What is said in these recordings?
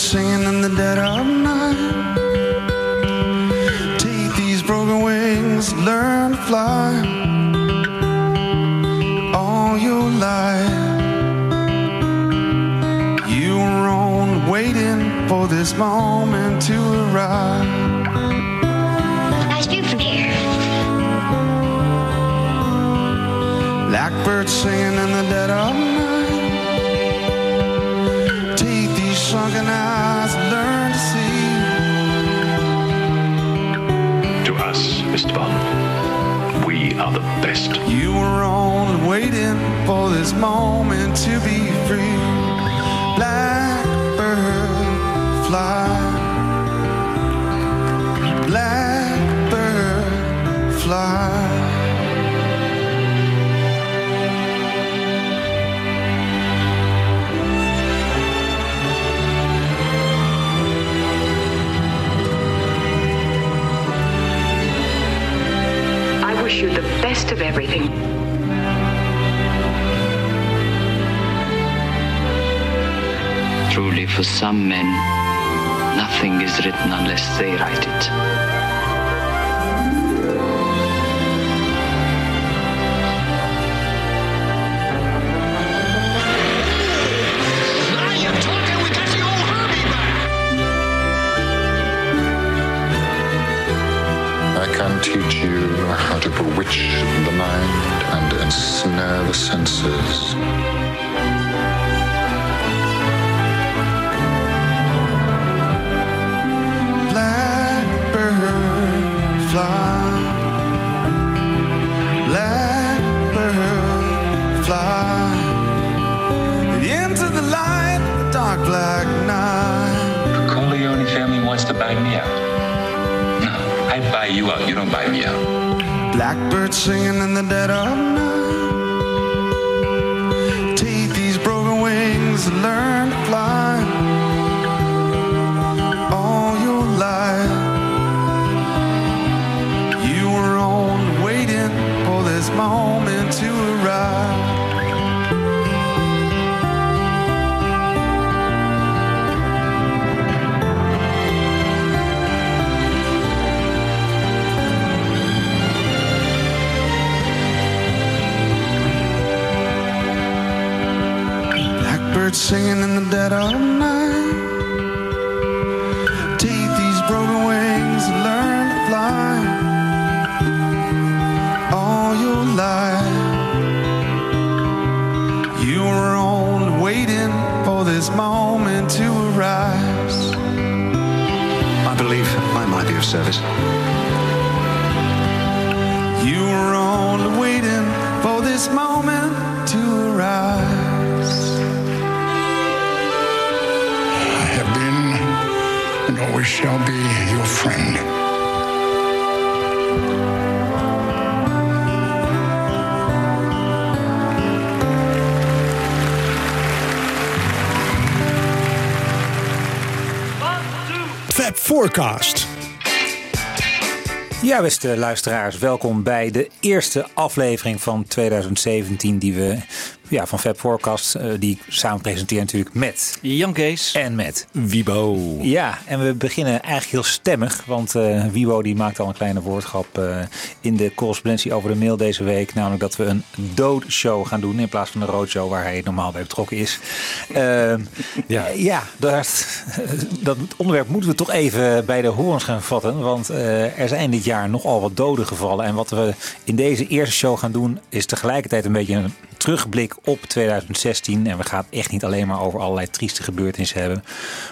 Singing in the dead of night. Take these broken wings, learn to fly. All your life, you were on waiting for this moment to arrive. Nice view from here. Blackbird singing in the dead of night. Take these sunken eyes, Mr. Bond, we are the best. You were only waiting for this moment to be free. Blackbird fly. Blackbird fly. Best of everything. Truly, for some men, nothing is written unless they write it. Now you're talking. We got the old Herbie back. I can teach you how to bewitch the mind and ensnare the senses. Blackbird fly. Blackbird fly. Into the light, the dark black night. The Corleone family wants to buy me out. No, I buy you out. You don't buy me out. Blackbird singing in the dead of night. Take these broken wings and learn Blackbird singing in the dead of night. Take these broken wings and learn to fly. All your life, you were on waiting for this moment to arise. I believe I might be of service. Shall be your friend. Fab Forecast. Ja, beste luisteraars, welkom bij de eerste aflevering van 2017 die we ja, van Fab Forecast, eh, die ik samen presenteer natuurlijk met Jan Kees. en met Wibo. Ja, en we beginnen eigenlijk heel stemmig, want eh Wibo die maakt al een kleine woordgrap eh, in de correspondentie over de mail deze week, namelijk dat we een doodshow gaan doen in plaats van een roadshow waar hij normaal bij betrokken is. Ja, ja daar, dat onderwerp moeten we toch even bij de horens gaan vatten, want eh, er zijn dit jaar nogal wat doden gevallen en wat we in deze eerste show gaan doen is tegelijkertijd een beetje een terugblik op 2016. En we gaan het echt niet alleen maar over allerlei trieste gebeurtenissen hebben.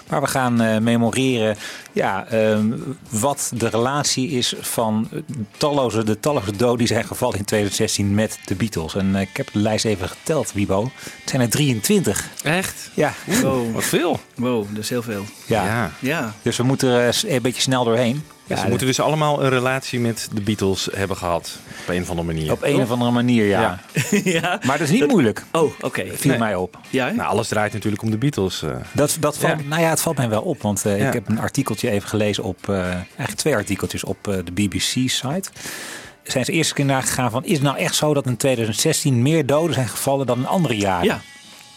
Maar we gaan uh, memoreren ja, ehm, wat de relatie is van talloze, de talloze doden die zijn gevallen in 2016 met de Beatles. En ik heb de lijst even geteld, Wibo. Het zijn er 23. Echt? Ja. Wow. Wat veel. Wow, dat is heel veel. Ja. ja. ja. Dus we moeten er een beetje snel doorheen. Ja, ze moeten dus allemaal een relatie met de Beatles hebben gehad. Op een of andere manier. Op een of andere manier, ja. ja. ja. Maar dat is niet moeilijk. Oh, oké. Okay. Viel nee. mij op. Ja, nou, alles draait natuurlijk om de Beatles. Uh. Dat, dat valt, Nou ja, het valt mij wel op. Want uh, ik heb een artikeltje even gelezen op... Uh, eigenlijk twee artikeltjes op de BBC-site. Zijn ze eerst keer nagegaan van... Is het nou echt zo dat in 2016 meer doden zijn gevallen dan in andere jaren? Ja.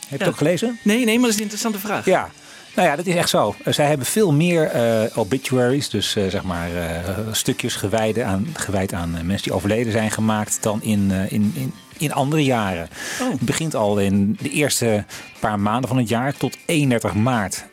Heb je dat gelezen? Nee, nee, maar dat is een interessante vraag. Ja. Nou ja, dat is echt zo. Zij hebben veel meer uh, obituaries, dus uh, zeg maar uh, stukjes gewijd aan, gewijd aan mensen die overleden zijn gemaakt dan in, in, in, in andere jaren. Oh. Het begint al in de eerste paar maanden van het jaar tot 31 maart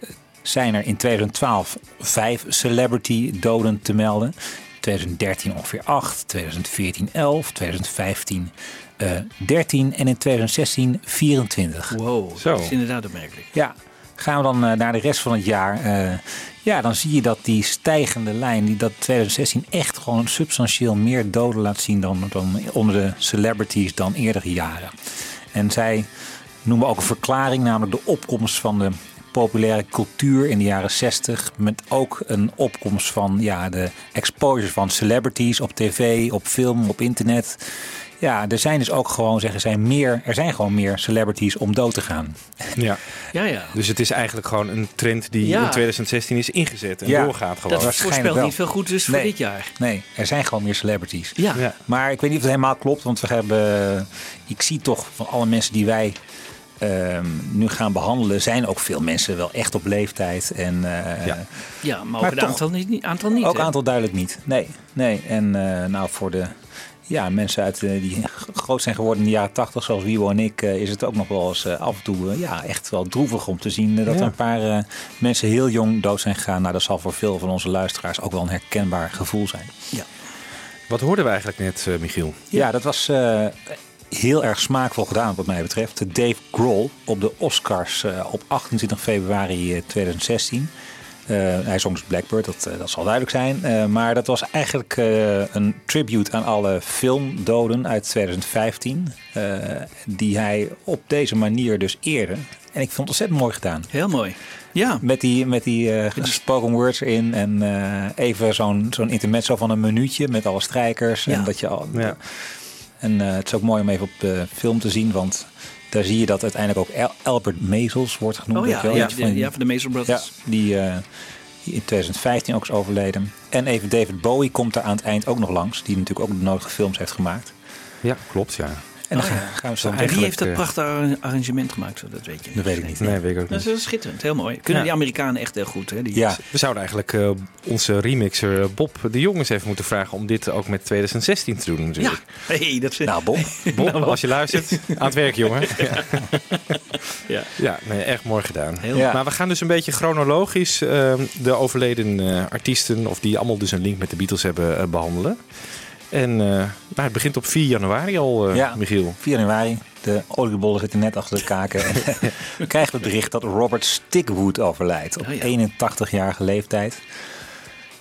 zijn er in 2012 vijf celebrity doden te melden. 2013 ongeveer 8, 2014 11, 2015 uh, 13 en in 2016 24. Wow, Zo. dat is inderdaad opmerkelijk. Ja, gaan we dan uh, naar de rest van het jaar. Uh, ja, dan zie je dat die stijgende lijn, die dat 2016 echt gewoon substantieel meer doden laat zien dan, dan onder de celebrities dan eerdere jaren. En zij noemen ook een verklaring, namelijk de opkomst van de populaire cultuur in de jaren 60. Met ook een opkomst van ja, de exposure van celebrities op tv, op film, op internet. Ja, er zijn dus ook gewoon, zeggen zij, meer, er zijn gewoon meer celebrities om dood te gaan. Ja. Ja, ja. Dus het is eigenlijk gewoon een trend die Ja. in 2016 is ingezet en Ja. doorgaat gewoon. Dat voorspelt wel. niet veel goed dus voor Nee. dit jaar. Nee, er zijn gewoon meer celebrities. Ja. Ja. Maar ik weet niet of het helemaal klopt, want we hebben, ik zie toch van alle mensen die wij ehm, nu gaan behandelen, zijn ook veel mensen wel echt op leeftijd. En eh, Ja. Ja, maar ook Maar toch- aantal niet. Aantal niet ook hè? aantal duidelijk niet. Nee, nee. En eh, nou voor de ja, mensen uit, eh, die groot zijn geworden in de jaren tachtig, zoals Wiebo en ik, eh, is het ook nog wel eens eh, af en toe ja, echt wel droevig om te zien dat Ja. er een paar mensen heel jong dood zijn gegaan. Nou, dat zal voor veel van onze luisteraars ook wel een herkenbaar gevoel zijn. Wat hoorden we eigenlijk net, Michiel? Ja, dat was heel erg smaakvol gedaan wat mij betreft. Dave Grohl op de Oscars op 28 februari eh, 2016. Eh, hij zong dus Blackbird, dat, eh, dat zal duidelijk zijn. Eh, maar dat was eigenlijk eh, een tribute aan alle filmdoden uit 2015. eh, die hij op deze manier dus eerde. En ik vond het ontzettend mooi gedaan. Heel mooi. Ja. Met die, met die eh, spoken words in. En eh, even zo'n zo'n intermezzo van een minuutje met alle strijkers. Ja. En, dat je al, Ja. en eh, het is ook mooi om even op de film te zien. Want daar zie je dat uiteindelijk ook Albert Measles wordt genoemd. Oh ja, wel? ja, van- ja, van de ja, Brothers. die, eh, die in 2015 ook is overleden. En even David Bowie komt daar aan het eind ook nog langs. Die natuurlijk ook de nodige films heeft gemaakt. Ja, klopt, ja. En dan Oh, gaan, ja. gaan we zo En meteen- wie heeft dat prachtige arra- arrangement gemaakt? Dat weet je Dat weet ik niet. Nee, weet ik ook Dat niet. is schitterend, heel mooi. Kunnen Ja. die Amerikanen echt heel goed. Hè? Die Ja, We zouden eigenlijk eh, onze remixer eh, Bob de Jong eens even moeten vragen om dit ook met 2016 te doen. ja. natuurlijk. Hey, dat is... nou Bob. Bob, als je luistert, aan het werk, jongen. Ja, Ja. ja nee, echt mooi gedaan. Heel Ja. Maar we gaan dus een beetje chronologisch eh, de overleden eh, artiesten, of die allemaal dus een link met de Beatles hebben, eh, behandelen. En eh, nou, het begint op 4 januari al, eh, Ja. Michiel. 4 januari. De oliebollen zitten net achter de kaken. En we krijgen het bericht dat Robert Stickwood overlijdt. Op Oh ja. 81-jarige leeftijd.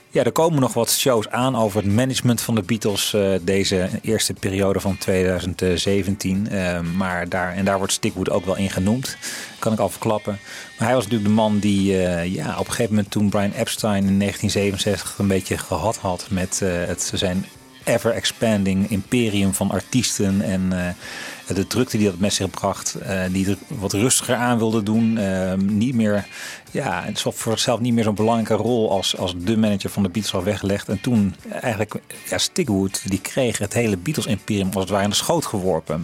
Ja, er komen nog wat shows aan over het management van de Beatles. eh, deze eerste periode van 2017. Eh, maar daar, en daar wordt Stickwood ook wel in genoemd. Kan ik al verklappen. Maar hij was natuurlijk de man die eh, ja, op een gegeven moment toen Brian Epstein in 1967 een beetje gehad had met eh, het, zijn ever-expanding imperium van artiesten en eh, de drukte die dat met zich bracht, eh, die er wat rustiger aan wilde doen, eh, niet meer, ja, het was voor zichzelf niet meer zo'n belangrijke rol als, als de manager van de Beatles al weggelegd. En toen eigenlijk, ja, Stickwood, die kreeg het hele Beatles-imperium als het ware in de schoot geworpen.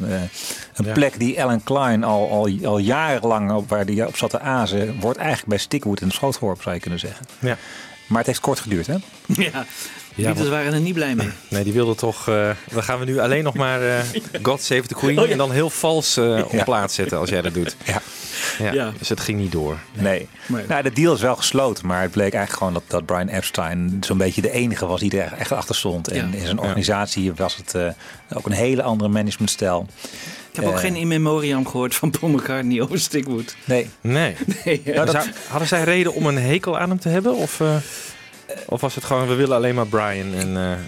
Een Ja. plek die Alan Klein al, al, al jarenlang op, waar die op zat te azen, wordt eigenlijk bij Stickwood in de schoot geworpen, zou je kunnen zeggen. Ja. Maar het heeft kort geduurd, hè? Ja, de Ja, Beatles want- waren er niet blij mee. Nee, die wilde toch. eh, dan gaan we nu alleen nog maar eh, God Save the Queen. Oh, ja. En dan heel vals eh, op Ja. plaats zetten als jij dat doet. Ja. Ja, Ja. Dus het ging niet door. Nee. Maar- Nou, de deal is wel gesloten, maar het bleek eigenlijk gewoon dat, dat Brian Epstein zo'n beetje de enige was die er echt achter stond. En Ja. in zijn organisatie was het eh, ook een hele andere managementstijl. Ik heb ook geen in memoriam gehoord van Paul McCartney over Stickwood. Nee. Nee. Nee, Nou, hadden zij reden om een hekel aan hem te hebben? Of, eh, of was het gewoon, we willen alleen maar Brian en...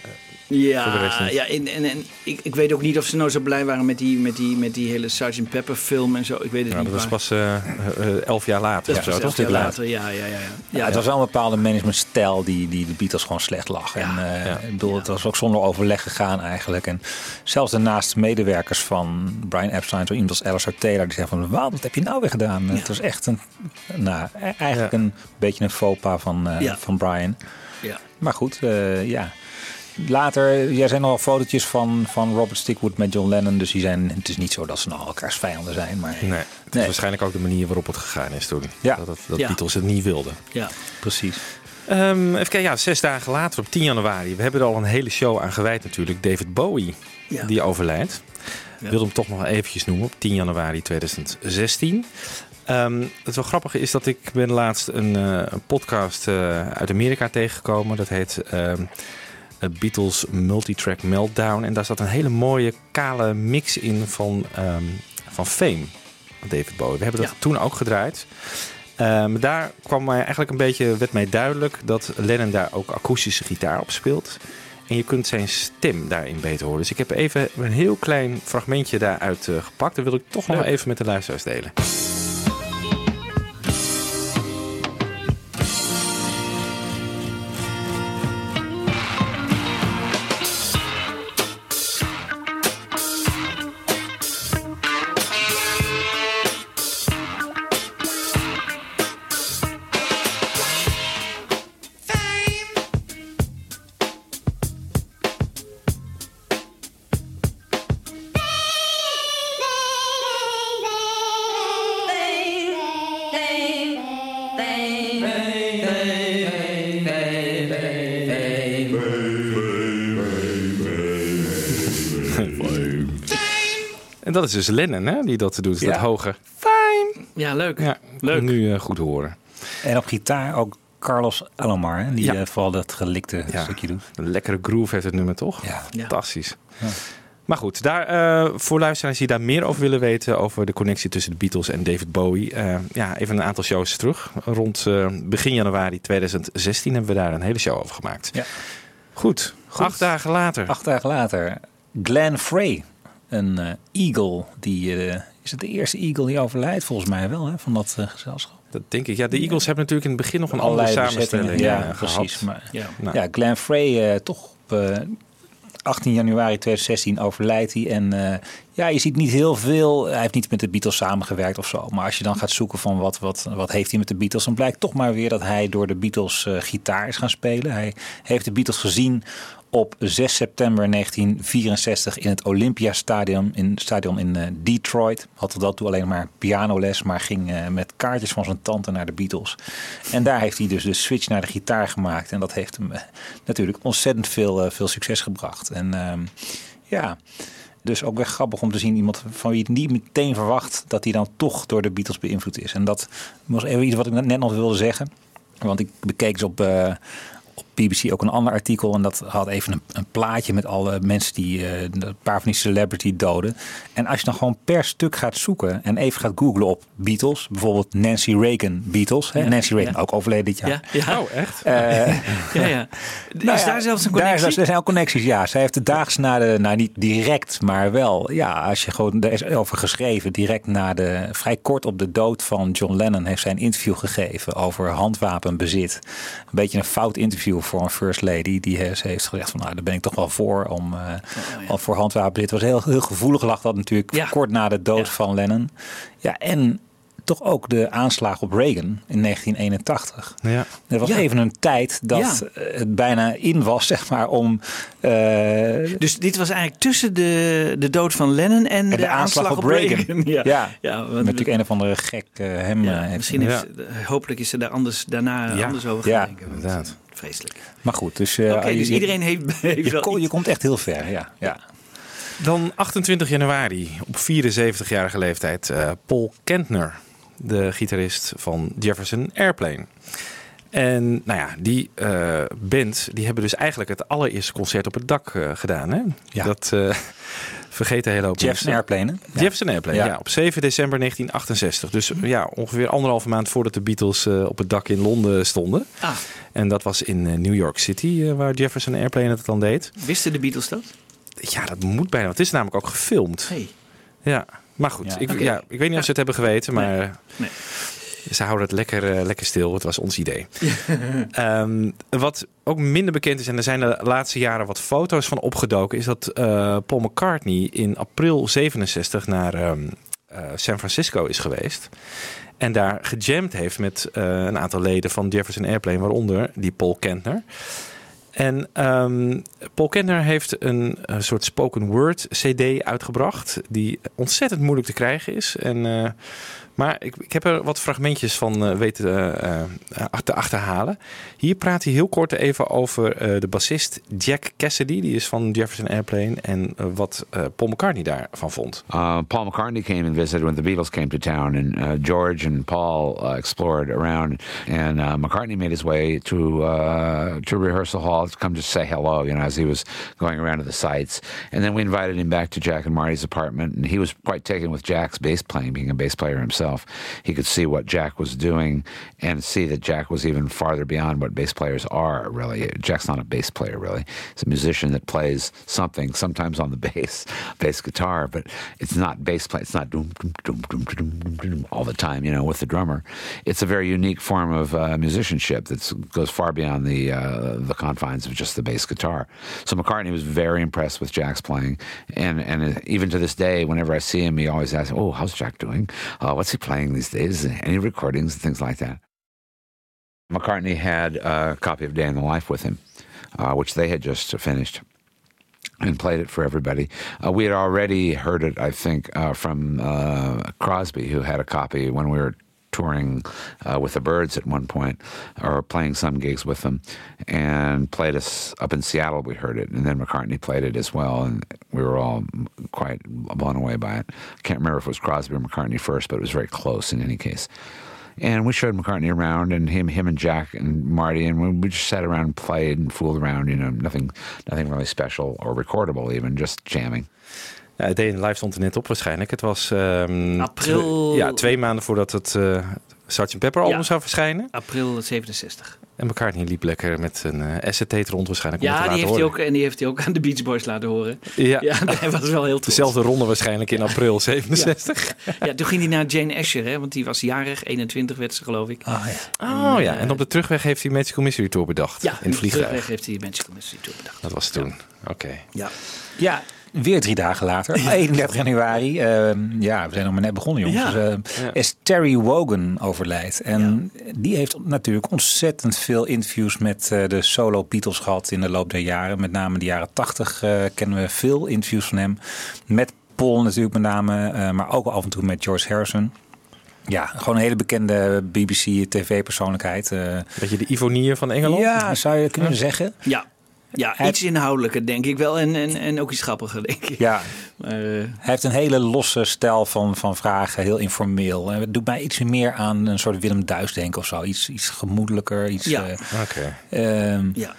Ja, ja en, en, en ik, ik weet ook niet of ze nou zo blij waren met die, met die, met die hele Sgt. Pepper film en zo. Ik weet het ja, niet. dat was pas eh, eh, elf jaar later dat zo, was elf jaar later. Ja, ja, ja. ja. Ja, het was wel een bepaalde managementstijl die, die de Beatles gewoon slecht lag. En, eh, Ja. ik bedoel, het was ook zonder overleg gegaan eigenlijk. En zelfs de naaste medewerkers van Brian Epstein, zo iemand als Alistair Taylor, die zei van, "Wauw, wat heb je nou weer gedaan? Het was echt een, nou, e- eigenlijk Ja. een beetje een faux pas van, eh, Ja. van Brian. Ja. Maar goed, eh, ja. Later, jij zijn nog fotootjes van, van Robert Stickwood met John Lennon. Dus die zijn, het is niet zo dat ze nog elkaars vijanden zijn. Maar Nee, het is Nee. waarschijnlijk ook de manier waarop het gegaan is toen. Ja. Dat, dat, dat Ja. Beatles het niet wilden. ja. precies. Ehm, even kijken, ja, zes dagen later, op 10 januari. We hebben er al een hele show aan gewijd natuurlijk. David Bowie, Ja. die overlijdt. Ja. Ik wil hem toch nog eventjes noemen, op 10 januari 2016. Ehm, het wel grappige is dat ik ben laatst een, eh, een podcast eh, uit Amerika tegengekomen. Dat heet ehm, eh, Beatles Multitrack Meltdown. En daar zat een hele mooie kale mix in van, ehm, van Fame. van David Bowie. We hebben dat Ja. toen ook gedraaid. Ehm, daar kwam mij eigenlijk een beetje, werd mij duidelijk dat Lennon daar ook akoestische gitaar op speelt. En je kunt zijn stem daarin beter horen. Dus ik heb even een heel klein fragmentje daaruit eh, gepakt. Dat wil ik toch nog even met de luisteraars delen. Dus Lennon hè, die dat doet, Ja. dat hoge. ja, leuk. Ja, Leuk. Nu eh, goed horen. En op gitaar ook Carlos Alomar, hè, die Ja. eh, vooral dat gelikte Ja. stukje doet. Een lekkere groove heeft het nummer toch? Ja. Ja. Fantastisch. Maar goed, daar, eh, voor luisteraars die daar meer over willen weten, over de connectie tussen de Beatles en David Bowie. eh, ja, even een aantal shows terug. Rond eh, begin januari 2016 hebben we daar een hele show over gemaakt. Ja. Goed, acht dagen later. Acht dagen later, Glenn Frey, een eh, eagle. Die, eh, is het de eerste eagle die overlijdt? Volgens mij wel, hè, van dat eh, gezelschap. Dat denk ik. Ja, de Eagles hebben natuurlijk in het begin nog een andere Allerlei samenstelling Ja, gehad. precies. Maar, Ja. Nou, Ja, Glenn Frey, toch op eh, 18 januari 2016 overlijdt hij. En ja, je ziet niet heel veel. Hij heeft niet met de Beatles samengewerkt of zo. Maar als je dan gaat zoeken van wat, wat, wat heeft hij met de Beatles, dan blijkt toch maar weer dat hij door de Beatles eh, gitaar is gaan spelen. Hij heeft de Beatles gezien op 6 september 1964 in het Olympiastadion in, stadion in eh, Detroit. Had tot dat toe alleen maar pianoles, maar ging eh, met kaartjes van zijn tante naar de Beatles. En daar heeft hij dus de switch naar de gitaar gemaakt. En dat heeft hem eh, natuurlijk ontzettend veel, veel succes gebracht. En ehm, ja, dus ook weer grappig om te zien iemand van wie het niet meteen verwacht dat hij dan toch door de Beatles beïnvloed is. En dat was even iets wat ik net nog wilde zeggen. Want ik bekeek eh, op BBC ook een ander artikel. En dat had even een, een plaatje met alle mensen die eh, een paar van die celebrity doden. En als je dan gewoon per stuk gaat zoeken en even gaat googlen op Beatles. Bijvoorbeeld Nancy Reagan Beatles. Hè? Ja, Nancy Reagan ja. ook overleden dit jaar. Ja, ja. Oh, echt? Eh, ja, ja. Is nou ja, daar zelfs een Daar, connectie? is- er zijn ook connecties, ja. Zij heeft de daags na de, nou niet direct, maar wel, ja, als je gewoon, er is over geschreven, direct na de, vrij kort op de dood van John Lennon heeft zij een interview gegeven over handwapenbezit. Een beetje een fout interview voor een first lady. Die ze heeft gezegd van, nou, daar ben ik toch wel voor om, eh, om voor handwapenbezit. Het was heel, heel gevoelig, lag dat natuurlijk Ja. kort na de dood Ja. van Lennon. Ja, en toch ook de aanslag op Reagan in 1981. Ja. Er was Ja. even een tijd dat Ja. het bijna in was, zeg maar, om eh, Dus dit was eigenlijk tussen de, de dood van Lennon en, de, aanslag op Reagan. Ja, ja. ja want- natuurlijk een of andere gek eh, hem. ja, eh, heeft- misschien heeft, hopelijk is ze daar anders, daarna Ja. anders over Ja, gaan denken. inderdaad. Vreselijk. Maar goed, dus, eh, dus je- iedereen heeft, heeft je, wel kom- je komt echt heel ver, ja. ja. Dan 28 januari, op 74-jarige leeftijd, eh, Paul Kentner. de gitarist van Jefferson Airplane. En nou ja, die uh, band die hebben dus eigenlijk het allereerste concert op het dak uh, gedaan. Hè? Ja. Dat uh, vergeten hele hoop Jefferson Airplane. Jefferson Airplane, ja. ja. Op 7 december 1968. Dus ja, ongeveer anderhalve maand voordat de Beatles op het dak in Londen stonden. Ah. En dat was in New York City, waar Jefferson Airplane het dan deed. Wisten de Beatles dat? Ja, dat moet bijna. Het is namelijk ook gefilmd. Hey. Ja, maar goed. Ja. Ik, Okay. ja, ik weet niet of ze het hebben geweten, maar... Nee. nee. Ze houden het lekker, uh, lekker stil. Het was ons idee. um, wat ook minder bekend is, en er zijn de laatste jaren wat foto's van opgedoken, is dat uh, Paul McCartney in april 67 naar um, uh, San Francisco is geweest. En daar gejamd heeft met een aantal leden van Jefferson Airplane, waaronder die Paul Kentner. En um, Paul Kentner heeft een, een, soort spoken word CD uitgebracht, die ontzettend moeilijk te krijgen is. En, maar ik, ik, heb er wat fragmentjes van uh, weten uh, te achterhalen. Hier praat hij heel kort even over de bassist Jack Cassidy, die is van Jefferson Airplane, en wat Paul McCartney daarvan vond. Uh, Paul McCartney came and visited when the Beatles came to town, and uh, George and Paul uh, explored around, and McCartney made his way to to rehearsal hall to come just say hello, you know, as he was going around to the sites. And then we invited him back to Jack and Marty's apartment, and he was quite taken with Jack's bass playing, being a bass player himself. He could see what Jack was doing and see that Jack was even farther beyond what bass players are, really. Jack's not a bass player, really. He's a musician that plays something, sometimes on the bass, bass guitar, but it's not bass play. It's not doom, doom, doom, doom, doom, doom, doom, all the time, you know, with the drummer. It's a very unique form of uh, musicianship that goes far beyond the, uh, the confines of just the bass guitar. So McCartney was very impressed with Jack's playing, and and even to this day, whenever I see him, he always asks, "Oh, how's Jack doing? Uh, what's he playing these days? Any recordings and things like that?" McCartney had a copy of Day in the Life with him, uh, which they had just finished. And played it for everybody. Uh, we had already heard it, I think, uh, from Crosby, who had a copy when we were touring uh, with the Birds at one point, or playing some gigs with them, and played us up in Seattle. We heard it, and then McCartney played it as well, and we were all quite blown away by it. I can't remember if it was Crosby or McCartney first, but it was very close in any case. And we showed McCartney around, and him, him and Jack and Marty, and we, we just sat around and played and fooled around. You know, nothing, nothing really special or recordable, even just jamming. Ja, het Day Live stond er net op waarschijnlijk. Het was um, april. Twee, ja, twee maanden voordat het uh, Sgt. Pepper album ja. zou verschijnen. April 67. En McCartney liep lekker met een uh, SCT rond waarschijnlijk. Ja, om die heeft, hij ook, en die heeft hij ook aan de Beach Boys laten horen. Ja, ja hij was wel heel trots. Dezelfde ronde waarschijnlijk in april 67. Ja. ja, toen ging hij naar Jane Asher, hè, want die was jarig. 21 werd ze geloof ik. Oh ja. Oh, ja. En op de terugweg heeft hij Magical Mystery Tour bedacht. Ja, in het vliegtuig. op de terugweg heeft hij Magical Mystery Tour bedacht. Dat was toen. Oké. Okay. Ja. Ja, Weer drie dagen later, 31 januari. Uh, ja, we zijn nog maar net begonnen, jongens. Ja. Dus, uh, Ja. is Terry Wogan overlijdt. En die heeft natuurlijk ontzettend veel interviews met uh, de solo Beatles gehad in de loop der jaren. Met name de jaren 80 kennen we veel interviews van hem. Met Paul natuurlijk met name, maar ook af en toe met George Harrison. Ja, gewoon een hele bekende BBC TV-persoonlijkheid. Beetje de Ivonie van Engeland? Ja, zou je kunnen zeggen. Ja. Ja, Hij- iets inhoudelijker denk ik wel. En, en, en ook iets grappiger denk ik. Ja, Maar, eh, Hij heeft een hele losse stijl van, van vragen, heel informeel. Het doet mij iets meer aan een soort Willem Duis denken of zo. Iets, iets gemoedelijker. Iets, Ja. eh, Oké. ehm, ja.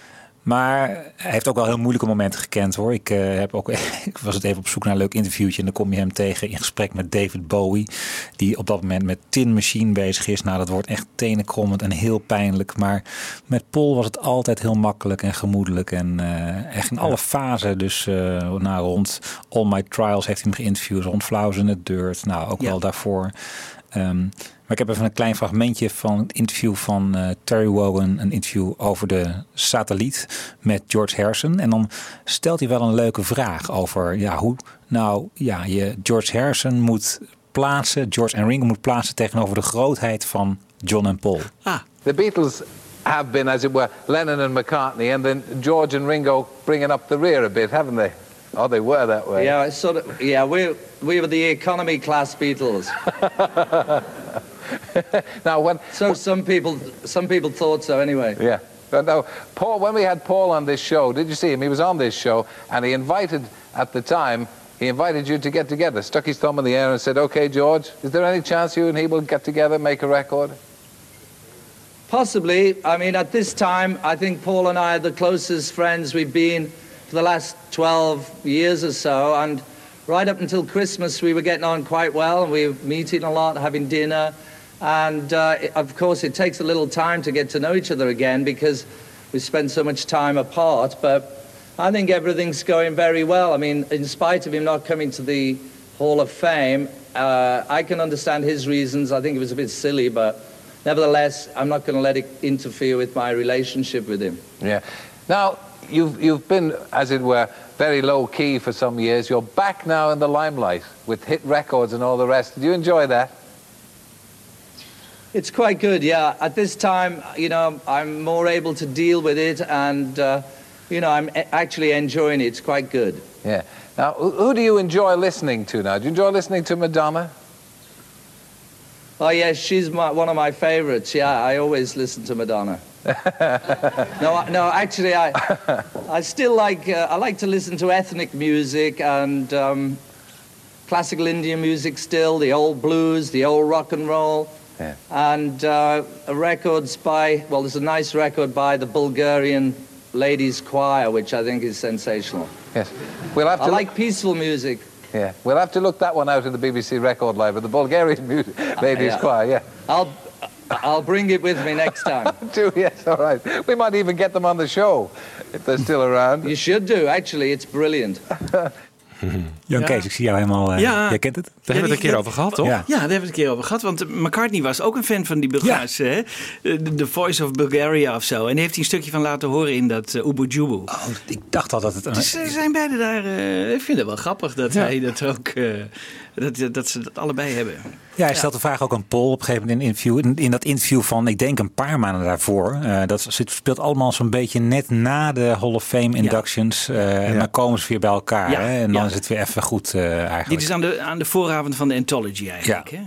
Maar hij heeft ook wel heel moeilijke momenten gekend hoor. Ik, eh, heb ook, ik was het even op zoek naar een leuk interviewtje. En dan kom je hem tegen in gesprek met David Bowie. Die op dat moment met Tin Machine bezig is. Nou, dat wordt echt tenenkrommend en heel pijnlijk. Maar met Paul was het altijd heel makkelijk en gemoedelijk. En eh, echt in alle fasen. Dus nou, rond All My Trials heeft hij hem geïnterviewd. Rond Flowers in the Dirt. Nou, ook Ja. wel daarvoor. Ehm, maar ik heb even een klein fragmentje van het interview van eh, Terry Wogan. Een interview over de satelliet met George Harrison. En dan stelt hij wel een leuke vraag over ja, hoe nou ja, je George Harrison moet plaatsen. George en Ringo moet plaatsen tegenover de grootheid van John en Paul. Ah, The Beatles have been, as it were, Lennon and McCartney, and then George and Ringo bringing up the rear a bit, haven't they? Oh, they were that way. Yeah, it's sort of, yeah, we we were the economy class Beatles. now, when So some people some people thought so anyway. yeah, but no, Paul. When we had Paul on this show, did you see him? He was on this show, and he invited at the time he invited you to get together, stuck his thumb in the air and said, okay, George, is there any chance you and he will get together, make a record? Possibly. I mean, at this time, I think Paul and I are the closest friends we've been for the last 12 years or so. And right up until Christmas, we were getting on quite well. And we were meeting a lot, having dinner. And uh, of course, it takes a little time to get to know each other again because we spend so much time apart. But I think everything's going very well. I mean, in spite of him not coming to the Hall of Fame, uh, I can understand his reasons. I think it was a bit silly, but nevertheless, I'm not going to let it interfere with my relationship with him. Yeah. Now, you've, you've been, as it were, very low key for some years. You're back now in the limelight with hit records and all the rest. Do you enjoy that? It's quite good, yeah. At this time, you know, I'm more able to deal with it and, uh, you know, I'm actually enjoying it. It's quite good. Yeah. Now, who, do you enjoy listening to now? Do you enjoy listening to Madonna? Oh, yes, she's my, one of my favorites. Yeah, I always listen to Madonna. no, no, actually, I, I still like, uh, I like to listen to ethnic music and um, classical Indian music still, the old blues, the old rock and roll. Yeah. And uh, records by, well, there's a nice record by the Bulgarian Ladies Choir, which I think is sensational. Yes. We'll have to I like peaceful music. Yeah, we'll have to look that one out in the BBC record library, the Bulgarian music, ladies Yeah. choir, yeah. I'll, I'll bring it with me next time. do, yes, all right. We might even get them on the show if they're still around. You should do, actually. It's brilliant. Jan Kees, ik zie jou helemaal... eh, Ja. Jij kent het? Daar hebben we het een keer over gehad, toch? Ja. Ja, daar hebben we het een keer over gehad. Want McCartney was ook een fan van die Bulgaarse, hè? The Voice of Bulgaria of zo. En daar heeft hij een stukje van laten horen in dat uh, Ubu Jubu. Oh, ik dacht al dat het... Een, Dus ze zijn beide daar... eh, ik vind het wel grappig dat hij dat ook... dat, dat ze dat allebei hebben. Ja, hij stelt de vraag ook aan Paul op een gegeven moment in een interview. In, in dat interview van, ik denk een paar maanden daarvoor. eh, dat zit- speelt allemaal zo'n beetje net na de Hall of Fame inductions. eh, En dan komen ze weer bij elkaar. Ja, Hè, en dan ja. is het weer even goed eh, eigenlijk. Dit is aan de, aan de vooravond van de Anthology eigenlijk, hè?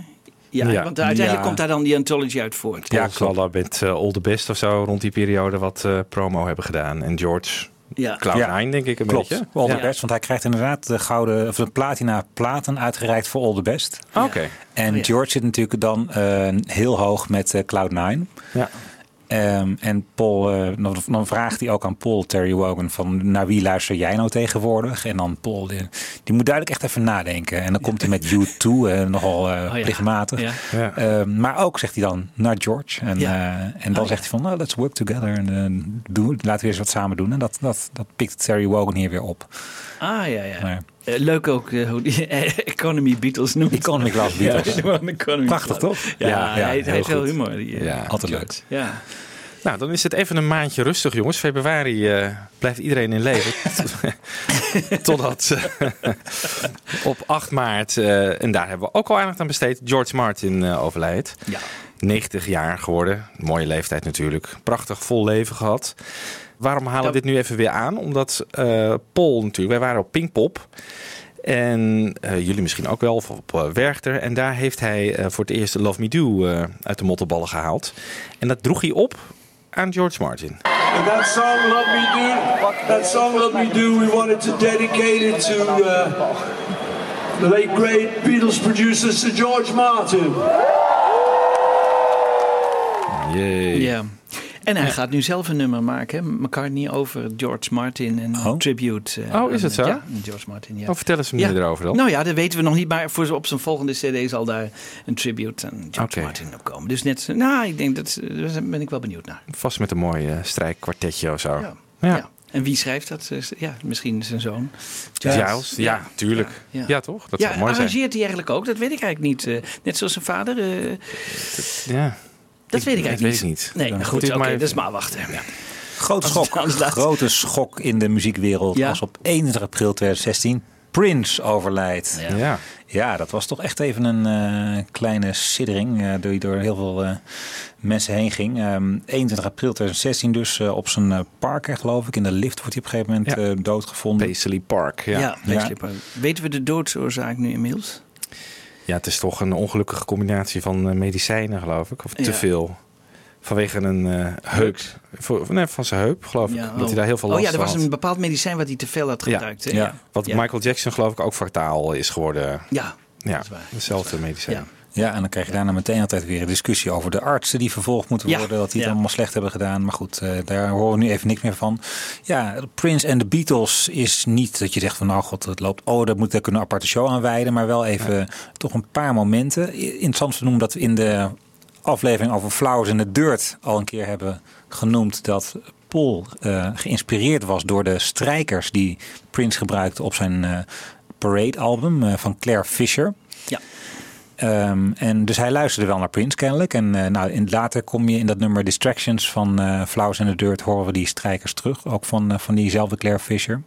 Ja, Ja. want uiteindelijk Ja. komt daar dan die Anthology uit voort. Paul zal daar met eh, All the Best of zo rond die periode wat eh, promo hebben gedaan. En George Ja. Cloud9 denk ik een Klopt, beetje. All the. Best. Want hij krijgt inderdaad de gouden of de platina platen uitgereikt voor All the Best. Oké. En Oh, ja. George zit natuurlijk dan eh, heel hoog met eh, Cloud9. Ja. Ehm, en Paul, dan, dan vraagt hij ook aan Paul Terry Wogan van naar wie luister jij nou tegenwoordig? En dan Paul, die, die moet duidelijk echt even nadenken. En dan komt hij met U2, eh, nogal Oh ja. plichtmatig. Ja. Ja. Ehm, maar ook zegt hij dan naar George. En, Ja. eh, en dan Oh, zegt hij van, nou, let's work together. En doen, laten we eens wat samen doen. En dat, dat, dat pikt Terry Wogan hier weer op. Ah, ja, ja. Maar- leuk ook hoe die Economy Beatles noemt. Economy Class Beatles. Ja, gewoon Economy Prachtig, Class. toch? Ja, Ja, ja, hij, heel heeft heel goed. humor. Die, Ja. Altijd leuk. Ja. Nou, dan is het even een maandje rustig, jongens. Februari eh, blijft iedereen in leven. Totdat eh, op 8 maart, eh, en daar hebben we ook al aandacht aan besteed, George Martin eh, overlijdt. Ja. 90 jaar geworden. Mooie leeftijd natuurlijk. Prachtig vol leven gehad. Waarom halen we dit nu even weer aan? Omdat Paul natuurlijk, wij waren op Pinkpop. En jullie misschien ook wel, op Werchter. En daar heeft hij voor het eerst Love Me Do uit de mottenballen gehaald. En dat droeg hij op aan George Martin. And that song, Love Me Do, that song, Love Me Do, we wanted to dedicate it to uh, the late great Beatles producer Sir George Martin. Yay. Ja. En hij gaat nu zelf een nummer maken, hè? McCartney over George Martin en Oh. tribute. eh, Oh, is het zo? Ja, George Martin, ja. Oh, vertel eens meer erover dan. Nou ja, dat weten we nog niet, maar voor, op zijn volgende cd zal daar een tribute aan George. Martin op komen. Dus net, nou, ik denk dat, daar ben ik wel benieuwd naar. Vast met een mooi eh, strijkkwartetje of zo. Ja. Ja. Ja. En wie schrijft dat? Eh, Ja, misschien zijn zoon. Giles, ja, tuurlijk. Ja, Ja. toch? Dat ja, zou mooi zijn. arrangeert hij eigenlijk ook? Dat weet ik eigenlijk niet. eh, net zoals zijn vader. eh, Ja. Dat weet ik eigenlijk weet niet. ik niet. Nee, Dan nou goed, oké, is even- maar wachten. Grote Als- schok, grote schok in de muziekwereld Ja. als op 21 april 2016 Prince overlijdt. Ja. Ja. Ja, dat was toch echt even een eh, kleine siddering eh, die door heel veel eh, mensen heen ging. Ehm 21 april 2016 dus op zijn eh, park, geloof ik. In de lift wordt hij op een gegeven moment Ja. doodgevonden. Paisley Park. Ja. Ja, Ja. Paisley Park. Weten we de doodsoorzaak nu inmiddels? Het is toch een ongelukkige combinatie van eh, medicijnen, geloof ik. Of te Ja. veel. Vanwege een eh, heup. Voor, nee, van zijn heup, geloof ik. Ja, dat oh. hij daar heel veel Oh last ja, er van was had. een bepaald medicijn wat hij te veel had gebruikt. hè? Ja, wat Ja. Michael Jackson geloof ik ook fataal is geworden. Ja, ja hetzelfde medicijn. Ja, en dan krijg je daarna meteen altijd weer een discussie over de artsen die vervolgd moeten Ja, worden. Dat die het ja. allemaal slecht hebben gedaan. Maar goed, eh, daar horen we nu even niks meer van. Ja, Prince en de Beatles is niet dat je zegt van nou god, het loopt. Oh, daar moet we een aparte show aan wijden. Maar wel even toch een paar momenten. Interessant te noemen dat we in de aflevering over Flowers in the Dirt al een keer hebben genoemd dat Paul eh, geïnspireerd was door de strijkers die Prince gebruikte op zijn eh, Parade album van Claire Fisher. Ja. Ehm, en dus hij luisterde wel naar Prince kennelijk. En eh, nou, in, later kom je in dat nummer Distractions van eh Flowers in the Dirt horen we die strijkers terug. Ook van, eh, van diezelfde Claire Fisher.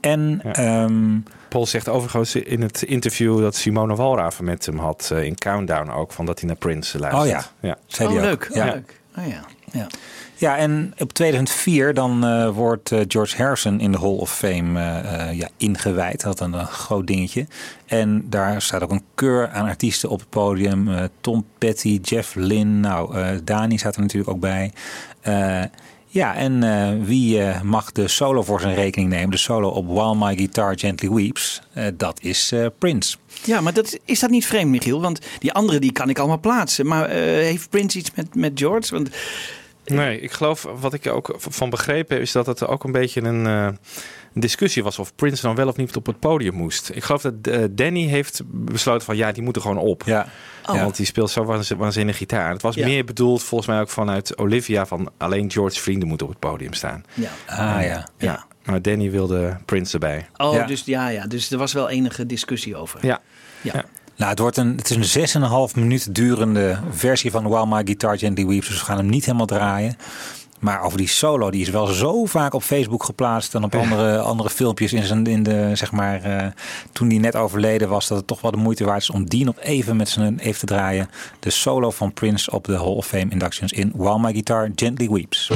En ehm, Paul zegt overigens in het interview dat Simone Walraven met hem had in Countdown ook, van dat hij naar Prince luistert. Oh ja, ja. zei oh, ook. leuk. Ja. Oh, leuk. Oh ja. ja. Ja, en op 2004 dan eh, wordt eh, George Harrison in de Hall of Fame eh, ja, ingewijd. Dat een, eh, groot dingetje. En daar staat ook een keur aan artiesten op het podium. Tom Petty, Jeff Lynne, nou, Dani staat er natuurlijk ook bij. Ja, en wie mag de solo voor zijn rekening nemen? De solo op While My Guitar Gently Weeps. Dat is Prince. Ja, maar dat, is- dat niet vreemd, Michiel? Want die andere die kan ik allemaal plaatsen. Maar heeft Prince iets met, met George? Want Nee, ik geloof, wat ik er ook van begrepen heb, is dat het ook een beetje een, eh, een discussie was of Prince dan wel of niet op het podium moest. Ik geloof dat eh, Danny heeft besloten van ja, die moet er gewoon op. Ja. Oh. Want die speelt zo waanz- waanzinnig gitaar. Het was Ja. meer bedoeld volgens mij ook vanuit Olivia van alleen George's vrienden moeten op het podium staan. ja. Ah ja. Ja. Maar Danny wilde Prince erbij. Oh, Ja. dus ja, ja. Dus er was wel enige discussie over. Ja. Ja. Ja. Nou, het, wordt een, het is een 6,5 minuut durende versie van While My Guitar Gently Weeps. Dus we gaan hem niet helemaal draaien. Maar over die solo, die is wel zo vaak op Facebook geplaatst en op andere, andere filmpjes in, zijn, in de, zeg maar, eh, toen die net overleden was, dat het toch wel de moeite waard is om die nog even met zijn even te draaien. De solo van Prince op de Hall of Fame inductions in While My Guitar Gently Weeps.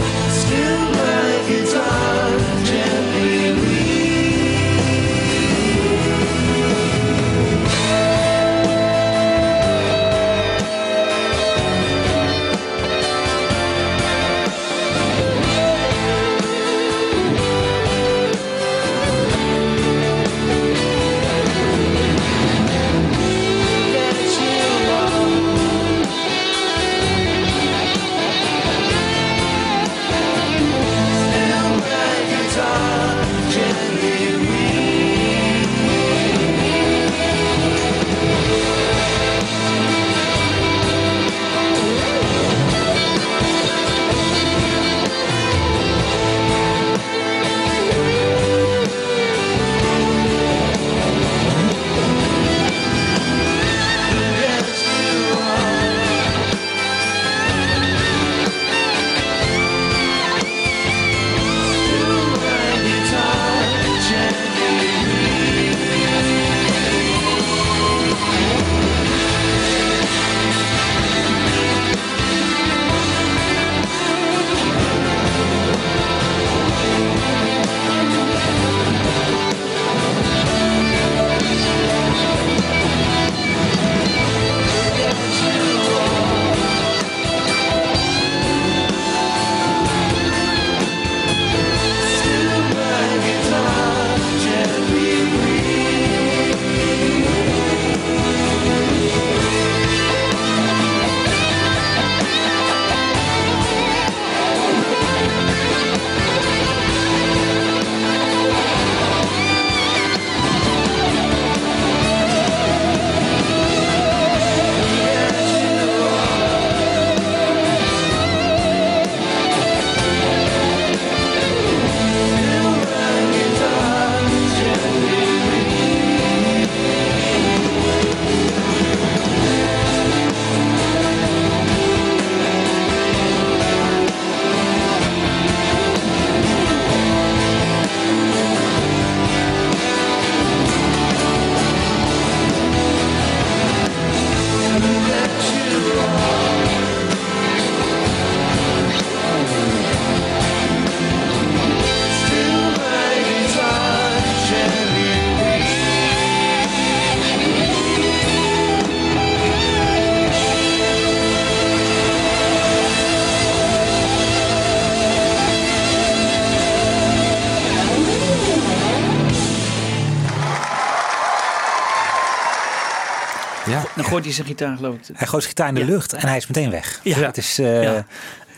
Gooit hij zijn gitaar geloof ik. Hij gooit zijn gitaar in de lucht en hij is meteen weg. Ja. Het is... eh, Ja.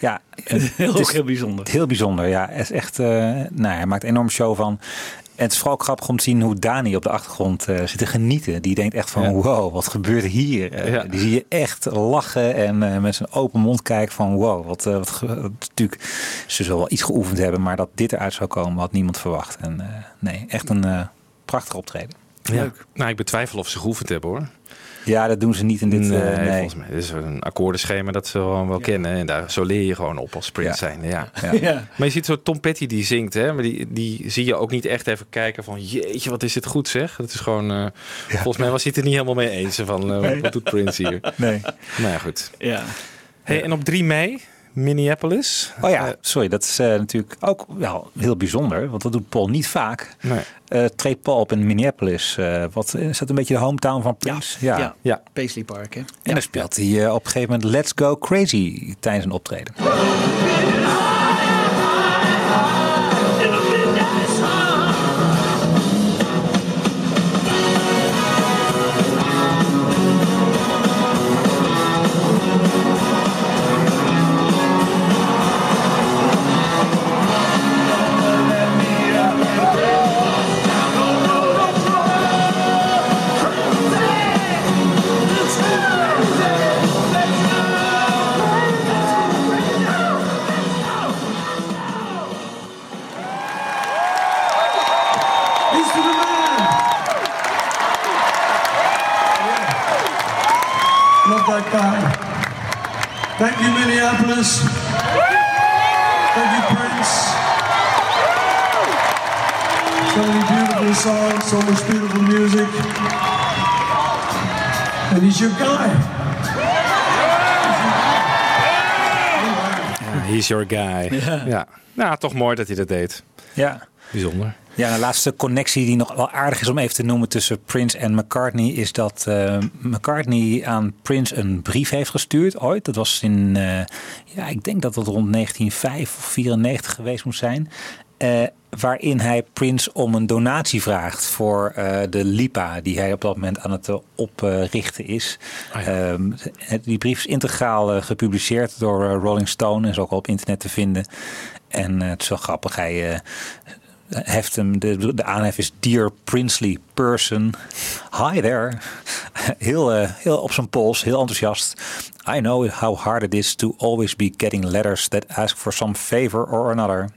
ja. Heel, het is heel bijzonder. Heel bijzonder, ja. Het is echt, eh, nou, hij maakt een enorm show van. En het is vooral grappig om te zien hoe Dani op de achtergrond eh, zit te genieten. Die denkt echt van, Ja. wow, wat gebeurt hier? Ja. Die zie je echt lachen en eh, met zijn open mond kijken van, wow, wat, wat natuurlijk, ze zullen wel iets geoefend hebben, maar dat dit eruit zou komen had niemand verwacht. En eh, nee, echt een eh prachtig optreden. Ja. Nou, ik betwijfel of ze geoefend hebben hoor. Ja, dat doen ze niet in dit. nee, eh, nee. volgens mij. Dit is een akkoordenschema dat ze gewoon wel kennen. En daar, zo leer je gewoon op als Prince Ja. zijn. Ja. Ja. Ja. Maar je ziet zo Tom Petty die zingt. Hè? Maar die, die zie je ook niet echt even kijken van... Jeetje, wat is dit goed zeg. Dat is gewoon... eh, Volgens mij was hij het er niet helemaal mee eens. Van, eh, Wat doet Prince hier? Nee. Nou ja, goed. Ja. Hey, en op 3 mei, Minneapolis. Oh ja, sorry, dat is eh, natuurlijk ook wel heel bijzonder, want dat doet Paul niet vaak. Nee. Eh treedt Paul op in Minneapolis. eh, wat, is dat een beetje de hometown van Prince? Ja. Ja. Ja. Paisley Park, hè? En dan speelt hij eh, op een gegeven moment Let's Go Crazy tijdens een optreden. Thank you, Prince. So many beautiful songs, so much beautiful music. And he's your guy. He's your guy. Ja. Nou, toch mooi dat hij dat deed. Ja. Bijzonder. Ja, de laatste connectie die nog wel aardig is om even te noemen tussen Prince en McCartney is dat eh, McCartney aan Prince een brief heeft gestuurd ooit. Dat was in, eh, ja, ik denk dat dat rond 1905 of 94 geweest moet zijn. Eh, waarin hij Prince om een donatie vraagt voor de LIPA die hij op dat moment aan het oprichten is. Ehm, het- die brief is integraal gepubliceerd door Rolling Stone en is ook al op internet te vinden. En het is wel grappig. Hij heft hem, de, de aanhef is Dear Princely Person. Hi there. Heel, eh, heel op zijn pols, heel enthousiast. I know how hard it is to always be getting letters that ask for some favor or another.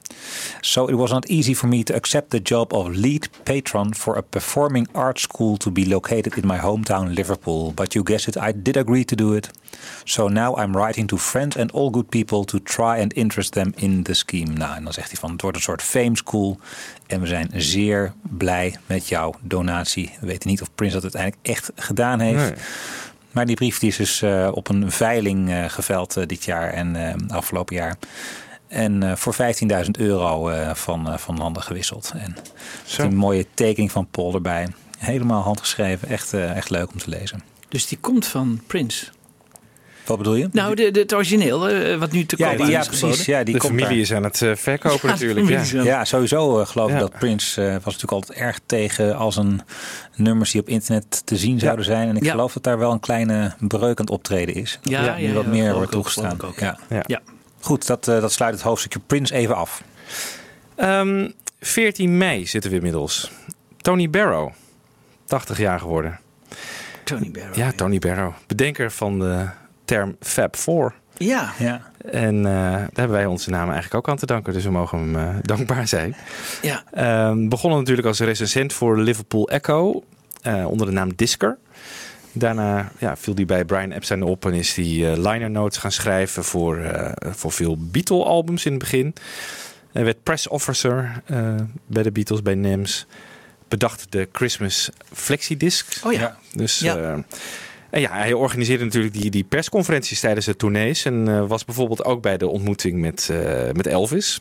So it was not easy for me to accept the job of lead patron for a performing arts school to be located in my hometown Liverpool. But you guessed it, I did agree to do it. So now I'm writing to friends and all good people to try and interest them in the scheme. Nou, dan zegt hij van het wordt een soort fame school. En we zijn zeer blij met jouw donatie. We weten niet of Prince dat uiteindelijk echt gedaan heeft. Nee. Maar die brief die is dus eh, op een veiling eh, geveld eh, dit jaar en eh, afgelopen jaar. En eh, voor 15.000 euro eh, van, eh, van landen gewisseld. En Zo. een mooie tekening van Paul erbij. Helemaal handgeschreven. Echt, echt leuk om te lezen. Dus die komt van Prince. Wat bedoel je? Nou, de, de, het origineel, eh, wat nu te ja, koop die, ja, is precies. Ja, die de familie daar. is aan het eh, verkopen Ja, natuurlijk. Ja. is sowieso eh, geloof ik dat Prince eh, was natuurlijk altijd erg tegen als een nummers die op internet te zien zouden zijn. En ik Ja. geloof dat daar wel een kleine breuk aan het optreden is. Dat Ja, nu ja, wat ja, meer wordt toegestaan. Ja. Ja. Ja. Goed, dat, dat sluit het hoofdstukje Prince even af. Ehm, 14 mei zitten we inmiddels. Tony Barrow, 80 jaar geworden. Tony Barrow. Ja, Tony Barrow. Bedenker van de term Fab Four. Ja. Ja. En eh, daar hebben wij onze naam eigenlijk ook aan te danken. Dus we mogen hem eh, dankbaar zijn. Ja. Ehm, begonnen natuurlijk als recensent voor Liverpool Echo. eh, onder de naam Disker. Daarna ja, viel hij bij Brian Epstein op en is hij eh, liner notes gaan schrijven voor, eh, voor veel Beatle-albums in het begin. Hij werd press officer eh, bij de Beatles, bij NEMS. Bedacht de Christmas flexidisc. Oh ja. Dus Ja. En ja, hij organiseerde natuurlijk die, die persconferenties tijdens de tournees. En eh, was bijvoorbeeld ook bij de ontmoeting met, eh, met Elvis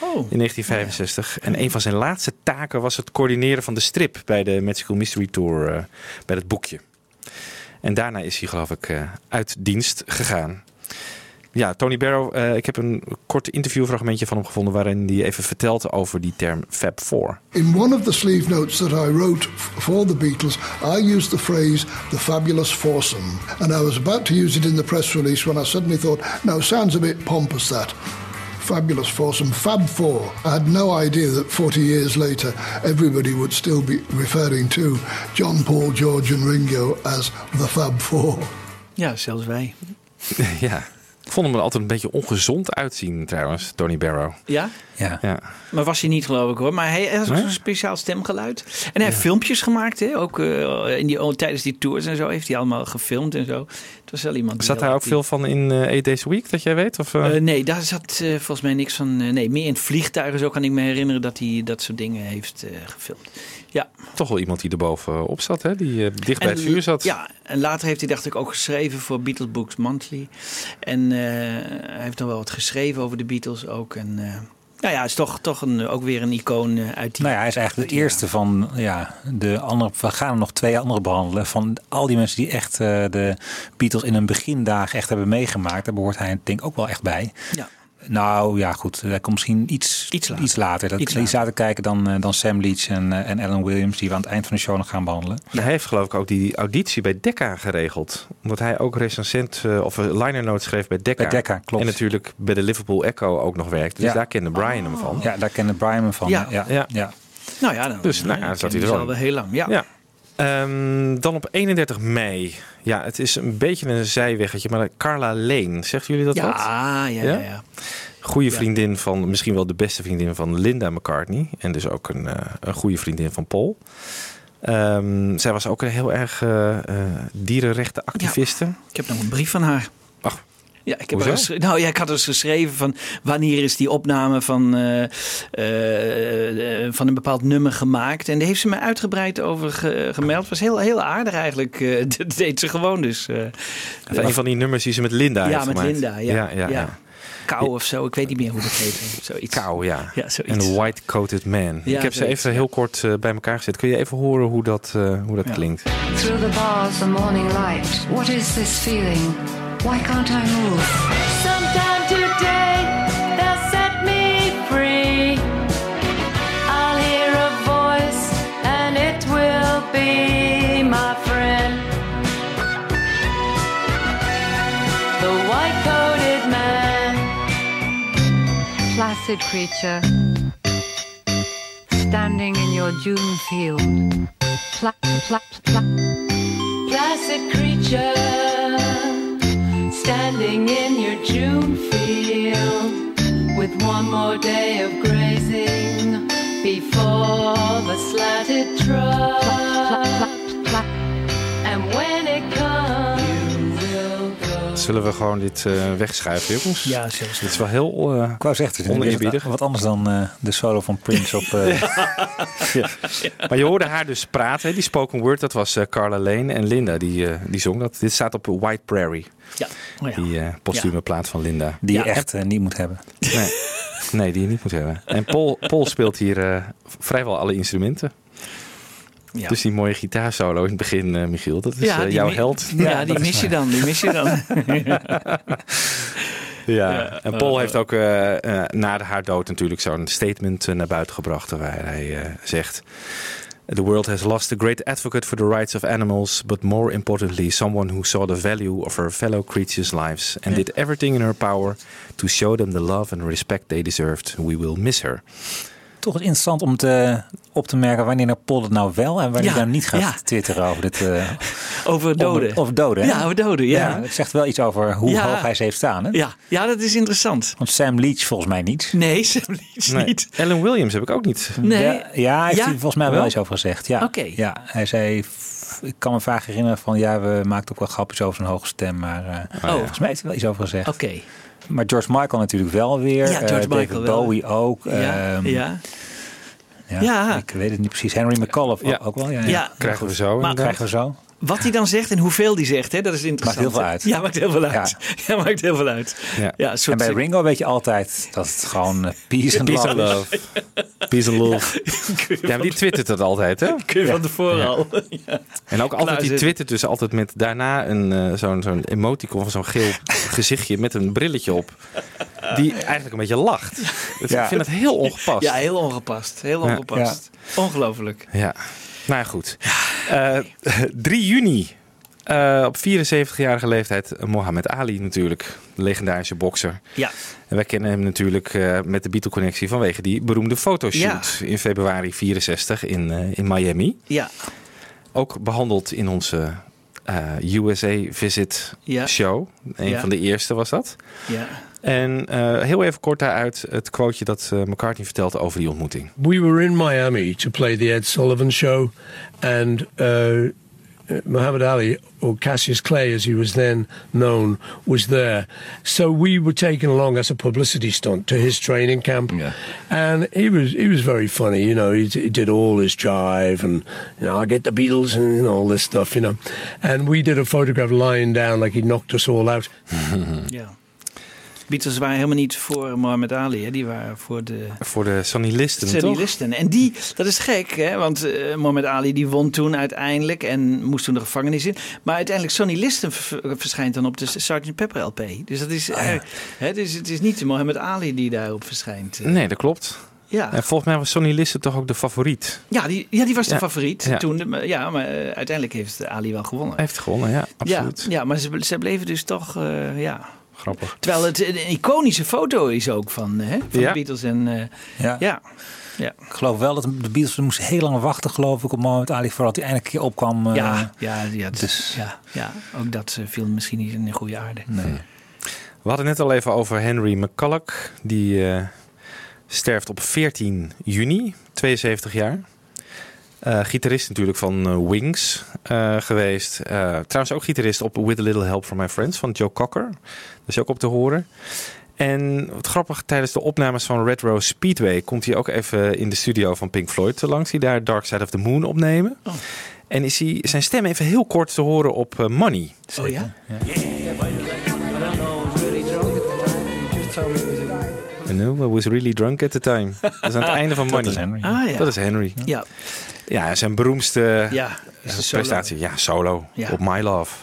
Oh. in 1965. En een van zijn laatste taken was het coördineren van de strip bij de Magical Mystery Tour, eh, bij het boekje. En daarna is hij geloof ik uit dienst gegaan. Ja, Tony Barrow. eh, ik heb een kort interviewfragmentje van hem gevonden waarin hij even vertelt over die term Fab Four. In one of the sleeve notes that I wrote for the Beatles, I used the phrase the fabulous foursome. And I was about to use it in the press release when I suddenly thought, no, sounds a bit pompous that. Fabulous foursome, Fab Four. I had no idea that 40 years later everybody would still be referring to John, Paul, George, and Ringo as the Fab Four. Ja, zelfs wij. ja. Ik vond hem er altijd een beetje ongezond uitzien trouwens, Tony Barrow. Ja? Ja. ja. Maar was hij niet, geloof ik hoor. Maar hij hij had Nee? zo'n speciaal stemgeluid. En hij heeft filmpjes gemaakt, hè? ook eh, in die, tijdens die tours en zo. Heeft hij allemaal gefilmd en zo. Was wel iemand Zat daar ook actief- veel van in eh Eight Days a Week, dat jij weet? Of, eh? Eh, nee, daar zat volgens mij niks van. nee, meer in vliegtuigen. Zo kan ik me herinneren dat hij dat soort dingen heeft gefilmd. Ja. Toch wel iemand die er bovenop zat, hè? die dicht bij het vuur zat. Ja, en later heeft hij dacht ik ook geschreven voor Beatles Books Monthly. En hij heeft nog wel wat geschreven over de Beatles ook. En nou ja, is toch, toch een, ook weer een icoon eh, uit die... Nou ja, hij is eigenlijk de eerste van ja, de andere. We gaan er nog twee andere behandelen. Van al die mensen die echt eh, de Beatles in hun begindagen echt hebben meegemaakt. Daar behoort hij denk ik ook wel echt bij. Ja. Nou ja, goed. Hij komt misschien iets, iets later. Iets later. Dat Iets iets later kijken dan, eh, dan Sam Leach en, eh, en Alan Williams, die we aan het eind van de show nog gaan behandelen. Hij heeft geloof ik ook die auditie bij Decca geregeld. Omdat hij ook recensent eh, of een liner notes schreef bij Decca. Bij Decca, klopt. En natuurlijk bij de Liverpool Echo ook nog werkte. Dus Ja. daar kende Brian hem van. Ja, daar kende Brian hem van. Ja. Ja, Ja. ja. Nou ja, dan, Dus nou ja, eh, zat hij er al heel lang. Ja. Ja. Ehm, dan op 31 mei. Ja, het is een beetje een zijweggetje, maar Carla Lane. Zegt jullie dat Ja, wat? ja, ja, ja. Goede vriendin van, misschien wel de beste vriendin van Linda McCartney. En dus ook een, eh, een goede vriendin van Paul. Ehm, zij was ook een heel erg eh, dierenrechtenactiviste. Ik heb nog een brief van haar. Ja, ik, heb er nou, ja, ik had dus geschreven van wanneer is die opname van, eh, eh, eh, van een bepaald nummer gemaakt. En daar heeft ze mij uitgebreid over ge- gemeld. Het was heel, heel aardig eigenlijk. eh, dat deed ze gewoon dus. eh. Van een van die nummers die ze met Linda ja, heeft met gemaakt. Linda. Ja, ja, ja, ja. Kou of zo, ik weet niet meer hoe dat heet. Zoiets. Kou, ja. Ja, zoiets. En White Coated Man. Ja, ik heb ze even heel kort bij elkaar gezet. Kun je even horen hoe dat, eh, hoe dat klinkt? Through the bars, the morning light. What is this feeling? Why can't I move? Sometime today they'll set me free. I'll hear a voice and it will be my friend. The white coated man. Placid creature. Standing in your June field. Pla- pla- pla- Placid creature standing in your June field with one more day of grazing before the slatted truck. Zullen we gewoon dit eh, wegschuiven, jongens? Ja, zelfs. Dit is wel heel uh, Ik wou zeggen, wat anders dan eh, de solo van Prince op... eh, Ja. Maar je hoorde haar dus praten. hè. Die spoken word, dat was eh, Carla Lane. En Linda, die, eh, die zong dat. Dit staat op White Prairie. Ja. Oh ja. Die postume plaat van Linda. die Ja. je echt niet moet hebben. Nee. nee, die je niet moet hebben. En Paul, Paul speelt hier eh, vrijwel alle instrumenten. Ja. Dus die mooie gitaarsolo in het begin, eh, Michiel, dat is eh, jouw held. Ja, die mis je dan. Die mis je dan. Ja, en Paul heeft ook eh, na haar dood natuurlijk zo'n statement naar buiten gebracht waar hij zegt... The world has lost a great advocate for the rights of animals, but more importantly, someone who saw the value of her fellow creatures' lives and did everything in her power to show them the love and respect they deserved. We will miss her. Toch is interessant om te, op te merken wanneer Paul het nou wel en wanneer Ja, hij nou niet gaat ja. twitteren over dit. eh, Over doden. Over, over doden. hè? Ja, over doden, ja. Het zegt wel iets over hoe Ja. hoog hij ze heeft staan. Hè? Ja, ja, dat is interessant. Want Sam Leach volgens mij niet. Nee, Sam Leach Nee, niet. Alan Williams heb ik ook niet. Nee. Ja, ja, heeft Ja? hij volgens mij wel iets over gezegd. Ja. Oké. ja, hij zei, ik kan me vaak herinneren van ja, we maakten ook wel grapjes over zijn hoge stem. Maar eh, Oh. volgens mij heeft hij wel iets over gezegd. Oké. Maar George Michael natuurlijk wel weer. Ja, George eh, Michael David wel. Bowie ook. Ja, ehm, ja. ja, Ja. Ik weet het niet precies. Henry McAuliffe Ja. ook wel. Ja, Ja. Krijgen we zo. Maar-. Krijgen we zo. Wat hij dan zegt en hoeveel hij zegt, hè, dat is interessant. heel veel uit. Ja, maakt heel veel uit. Ja, maakt heel veel uit. Ja. En bij Ringo weet je altijd dat het gewoon eh, peace and Peace love. Peace and love. Ja, maar die twittert dat altijd, hè? Kun je van tevoren al. Ja. En ook altijd, die twittert dus altijd met daarna een, eh, zo'n, zo'n emoticon van zo'n geel gezichtje met een brilletje op. Die eigenlijk een beetje lacht. Dus Ja. Ik vind het heel ongepast. Ja, heel ongepast. Heel Ja. ongepast. Ongelooflijk. Ja, nou ja, goed. Eh 3 juni. eh, op 74-jarige leeftijd Mohammed Ali natuurlijk. De legendarische bokser. Ja. En wij kennen hem natuurlijk eh, met de Beatle-connectie vanwege die beroemde fotoshoot in februari 64 in, in Miami. Ja. Ook behandeld in onze USA Visit Ja. show. Een Ja. van de eerste was dat. Ja. En eh, heel even kort daaruit het quoteje dat eh, McCartney vertelt over die ontmoeting. We were in Miami to play the Ed Sullivan Show, and uh, uh, Muhammad Ali, or Cassius Clay as he was then known, was there. So we were taken along as a publicity stunt to his training camp, and he was he was very funny. You know, he, he did all his jive and you know I get the Beatles and you know, all this stuff. You know, and we did a photograph lying down like he knocked us all out. Ja. Beatles waren helemaal niet voor Muhammad Ali. Hè. Die waren voor de Voor de Sonny Liston, Sonny toch? Liston. En die, dat is gek, hè? want eh Muhammad Ali die won toen uiteindelijk en moest toen de gevangenis in. Maar uiteindelijk Sonny Liston v- verschijnt dan op de Sgt. Pepper LP. Dus dat is, eh, hè, dus het is niet Muhammad Ali die daarop verschijnt. Nee, dat klopt. Ja. En volgens mij was Sonny Liston toch ook de favoriet. Ja, die, ja, die was de Ja. favoriet Ja. toen. Ja, maar eh, uiteindelijk heeft Ali wel gewonnen. Hij heeft gewonnen, ja, absoluut. Ja, ja maar ze, ze bleven dus toch, eh, ja... Grappig. Terwijl het een iconische foto is ook van, hè, van Ja. de Beatles. En, eh, Ja. ja. ja. Ik geloof wel dat de Beatles moesten heel lang wachten, geloof ik, op Mohammed Ali, voordat hij eindelijk een keer opkwam. eh, Ja, ja, ja, dus, dus- ja, ja, ook dat eh, viel misschien niet in de goede aarde. Nee. We hadden net al even over Henry McCulloch. Die eh, sterft op 14 juni, 72 jaar. Eh, gitarist natuurlijk van eh, Wings eh, geweest. Eh, trouwens ook gitarist op With a Little Help from My Friends van Joe Cocker. Dat is ook op te horen. En wat grappig, tijdens de opnames van Red Rose Speedway komt hij ook even in de studio van Pink Floyd langs. Die daar Dark Side of the Moon opnemen. En is hij, zijn stem even heel kort te horen op Money. Oh ja? I know, I was really drunk at the time. Dat is aan het einde van Dat Money. is Henry. Ah, ja. Dat is Henry. Ja. Ja, zijn beroemdste Ja, solo. prestatie. Ja, solo. Ja. Op My Love.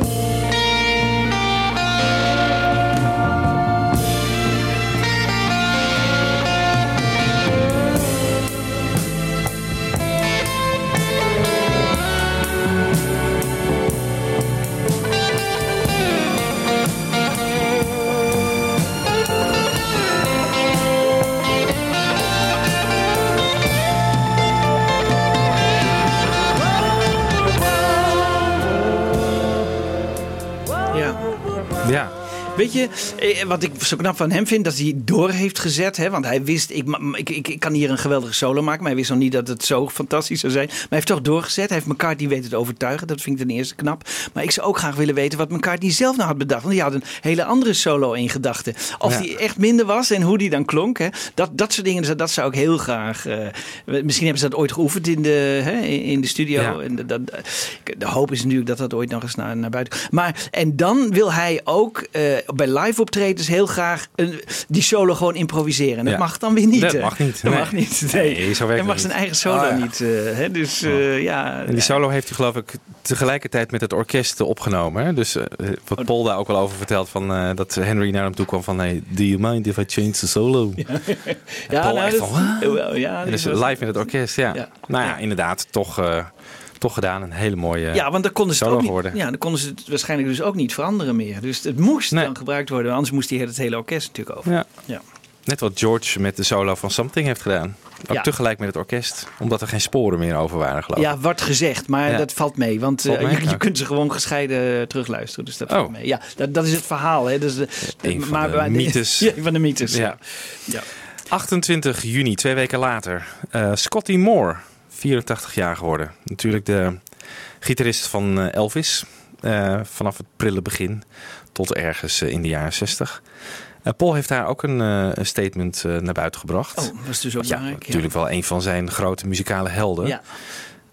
Je, eh, wat ik zo knap van hem vind, dat hij door heeft gezet. Hè? Want hij wist, ik, ik, ik, ik kan hier een geweldige solo maken. Maar hij wist nog niet dat het zo fantastisch zou zijn. Maar hij heeft toch doorgezet. Hij heeft McCartney weten te overtuigen. Dat vind ik ten eerste knap. Maar ik zou ook graag willen weten wat McCartney zelf nou had bedacht. Want die had een hele andere solo in gedachten. Of Ja. die echt minder was en hoe die dan klonk. Hè? Dat, dat soort dingen, dat- dat zou ik heel graag... eh, misschien hebben ze dat ooit geoefend in de, hè, in de studio. Ja. En dat, de hoop is natuurlijk dat dat ooit nog eens naar, naar buiten Maar En dan wil hij ook eh, bij live optredens heel graag een, die solo gewoon improviseren. En dat Ja. mag dan weer niet. Dat hè? mag niet. Dat Nee. mag niet. Nee, Nee, zo werkt hij mag niet. zijn eigen solo Oh, ja. niet. eh, hè? Dus eh, ja. En die solo heeft hij geloof ik tegelijkertijd met het orkest opgenomen. Hè? Dus eh, wat Oh. Paul daar ook wel over vertelt. Van, eh, dat Henry naar hem toe kwam van... Hey, do you mind if I change the solo? Ja, Paul nou, echt dat- van, ja, En dus live met het orkest, ja. Ja. Nou ja, inderdaad, toch, eh, toch gedaan. Een hele mooie Ja, want dan konden ze ook niet, ja, dan konden ze het waarschijnlijk dus ook niet veranderen meer. Dus het moest dan gebruikt worden, anders moest hij het hele orkest natuurlijk over. Ja. Ja. Net wat George met de solo van Something heeft gedaan. Ook Ja. tegelijk met het orkest. Omdat er geen sporen meer over waren, geloof ik. Ja, wordt gezegd, maar Ja. dat valt mee. Want eh, mee? je, je kunt ze gewoon gescheiden eh, terugluisteren. Dus dat Oh. valt mee. Ja, dat, dat is het verhaal. Hè. Dus de, Een van maar- de maar- mythes. Ja, van de mythes. Ja. Ja. 28 juni, twee weken later. eh, Scotty Moore, 84 jaar geworden. Natuurlijk de gitarist van eh, Elvis. eh, vanaf het prille begin tot ergens eh, in de jaren 60. Eh, Paul heeft daar ook een, een statement naar buiten gebracht. Oh, dat is dus ook ja, belangrijk. ja. natuurlijk wel een van zijn grote muzikale helden. Ja.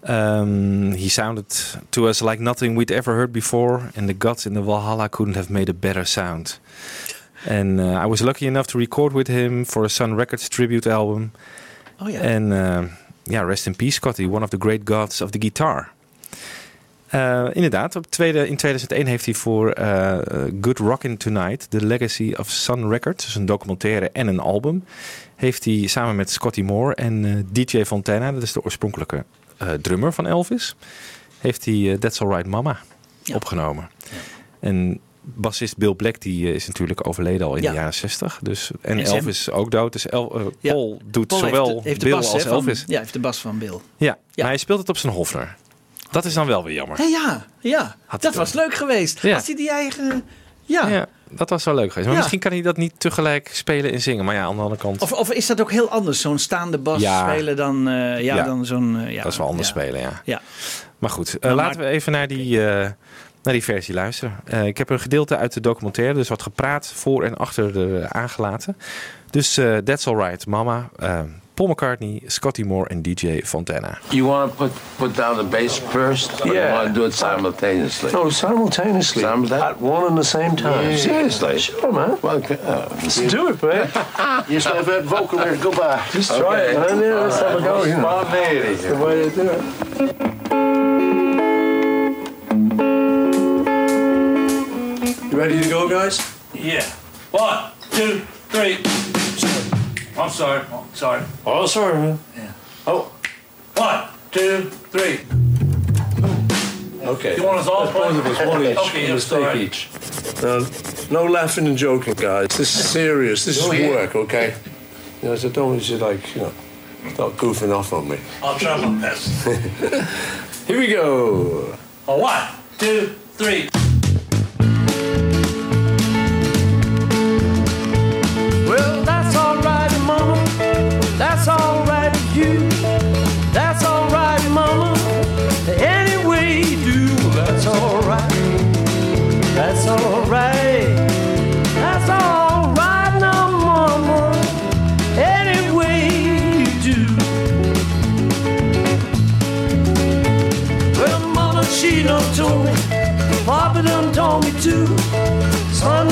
Um, he sounded to us like nothing we'd ever heard before, and the gods in the Valhalla couldn't have made a better sound. And uh, I was lucky enough to record with him for a Sun Records tribute album. Oh ja. And yeah, rest in peace, Scotty, one of the great gods of the guitar. Uh, inderdaad, op tweede, in 2001 heeft hij voor uh, Good Rockin' Tonight, The Legacy of Sun Records, dus een documentaire en een album, heeft hij samen met Scotty Moore en uh, DJ Fontana, dat is de oorspronkelijke drummer van Elvis, heeft hij That's Alright Mama ja. opgenomen. Ja. En bassist Bill Black die is natuurlijk overleden al in ja. de jaren 60. Dus, en, en Elvis is ook dood. Dus El, Paul doet Paul zowel heeft de, heeft Bill bas, als Elvis. Van, ja, heeft de bas van Bill. Ja, maar hij speelt het op zijn Hofner. Dat is dan wel weer jammer. Ja, ja. dat was leuk geweest. Ja. Als hij die eigen... Ja. ja, dat was wel leuk geweest. Maar Ja. misschien kan hij dat niet tegelijk spelen en zingen. Maar ja, aan de andere kant... Of, of is dat ook heel anders, zo'n staande bas Ja. spelen dan, eh, ja, Ja. dan zo'n... eh, ja, dat is wel anders spelen, ja. Ja. Maar goed, eh, Nou, laten we even naar die, eh, naar die versie luisteren. Eh, ik heb een gedeelte uit de documentaire, dus wat gepraat voor en achter de aangelaten. Dus eh, That's Alright, Mama, eh, Paul McCartney, Scotty Moore en DJ Fontana. You want to put put down the bass first, or you Yeah. want to do it simultaneously? No, simultaneously. Simultaneously? At one and the same time. Yeah. Seriously? Sure, man. Well, okay, uh, Let's do it, man. you still have that vocal there. Go by. Just try it, man. Yeah, let's have a go. You know. Spontaneity. That's the way to do it. You ready to go, guys? Yeah. One, two, three. I'm sorry. Oh, sorry. Oh, sorry, man. Oh. One, two, three. Okay. You want us all That's both of us, one each. Okay, a yeah, mistake sorry. each. Now, no laughing and joking, guys. This is serious. This is Oh, yeah. work, okay? You know, so don't want you to, like, you know, start goofing off on me. I'll try my best. Here we go. Oh, one, two, three. That's all right with you. That's all right, Mama. Any way you do, that's all right. That's all right. That's all right now, Mama. Any way you do. Well, Mama, she done told me. Papa done told me too. Son,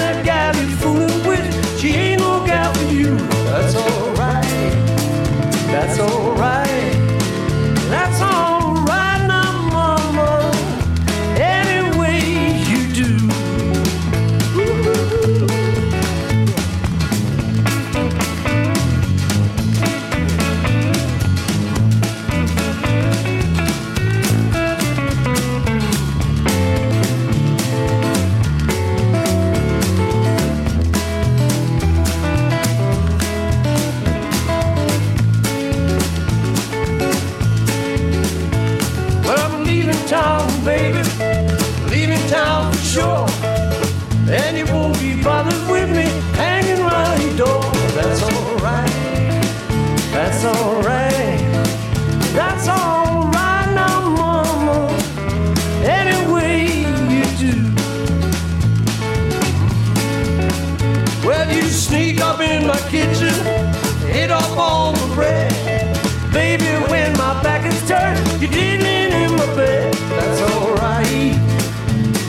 my back is turned, you didn't in my bed. That's alright.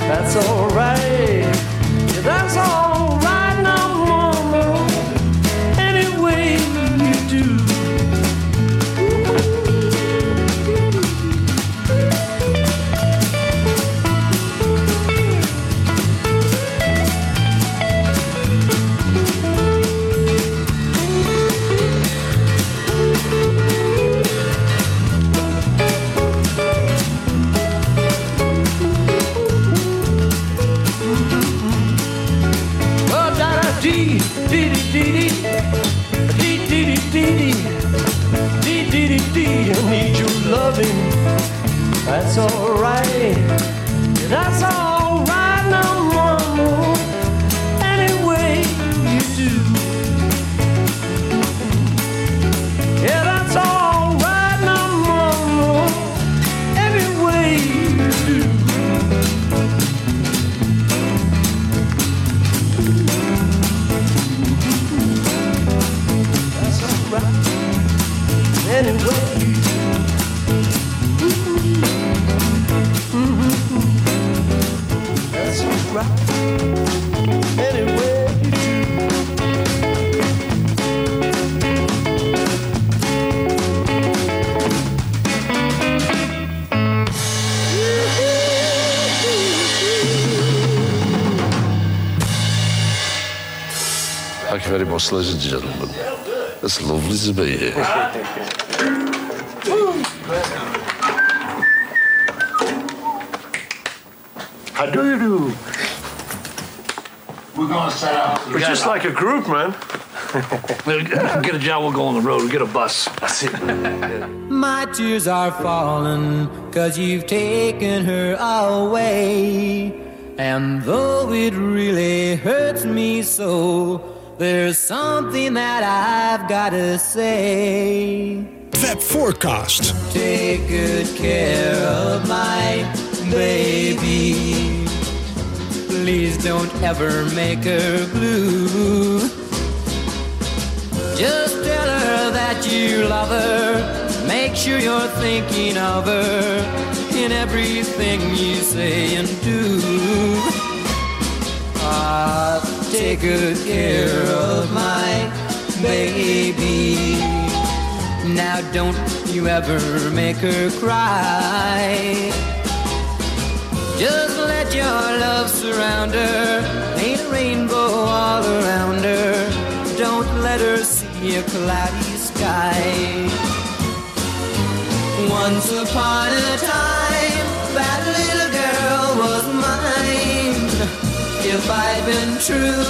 That's alright. That's all. We're just like a group, man. Get a job, we'll go on the road, we get a bus. That's it. My tears are falling cause you've taken her away. And though it really hurts me so, there's something that I've gotta say. Fab Forecast. Take good care of my baby. Please don't ever make her blue. Just tell her that you love her. Make sure you're thinking of her in everything you say and do. Ah, take good care of my baby. Now don't you ever make her cry. Just your love surround her. Paint a rainbow all around her. Don't let her see a cloudy sky. Once upon a time, that little girl was mine. If I'd been true,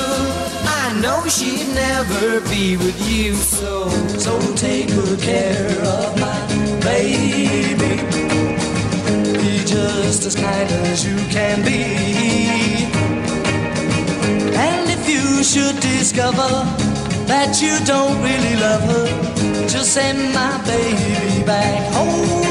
I know she'd never be with you. So, so take good care of my baby. Just as kind as you can be. And if you should discover that you don't really love her, just send my baby back home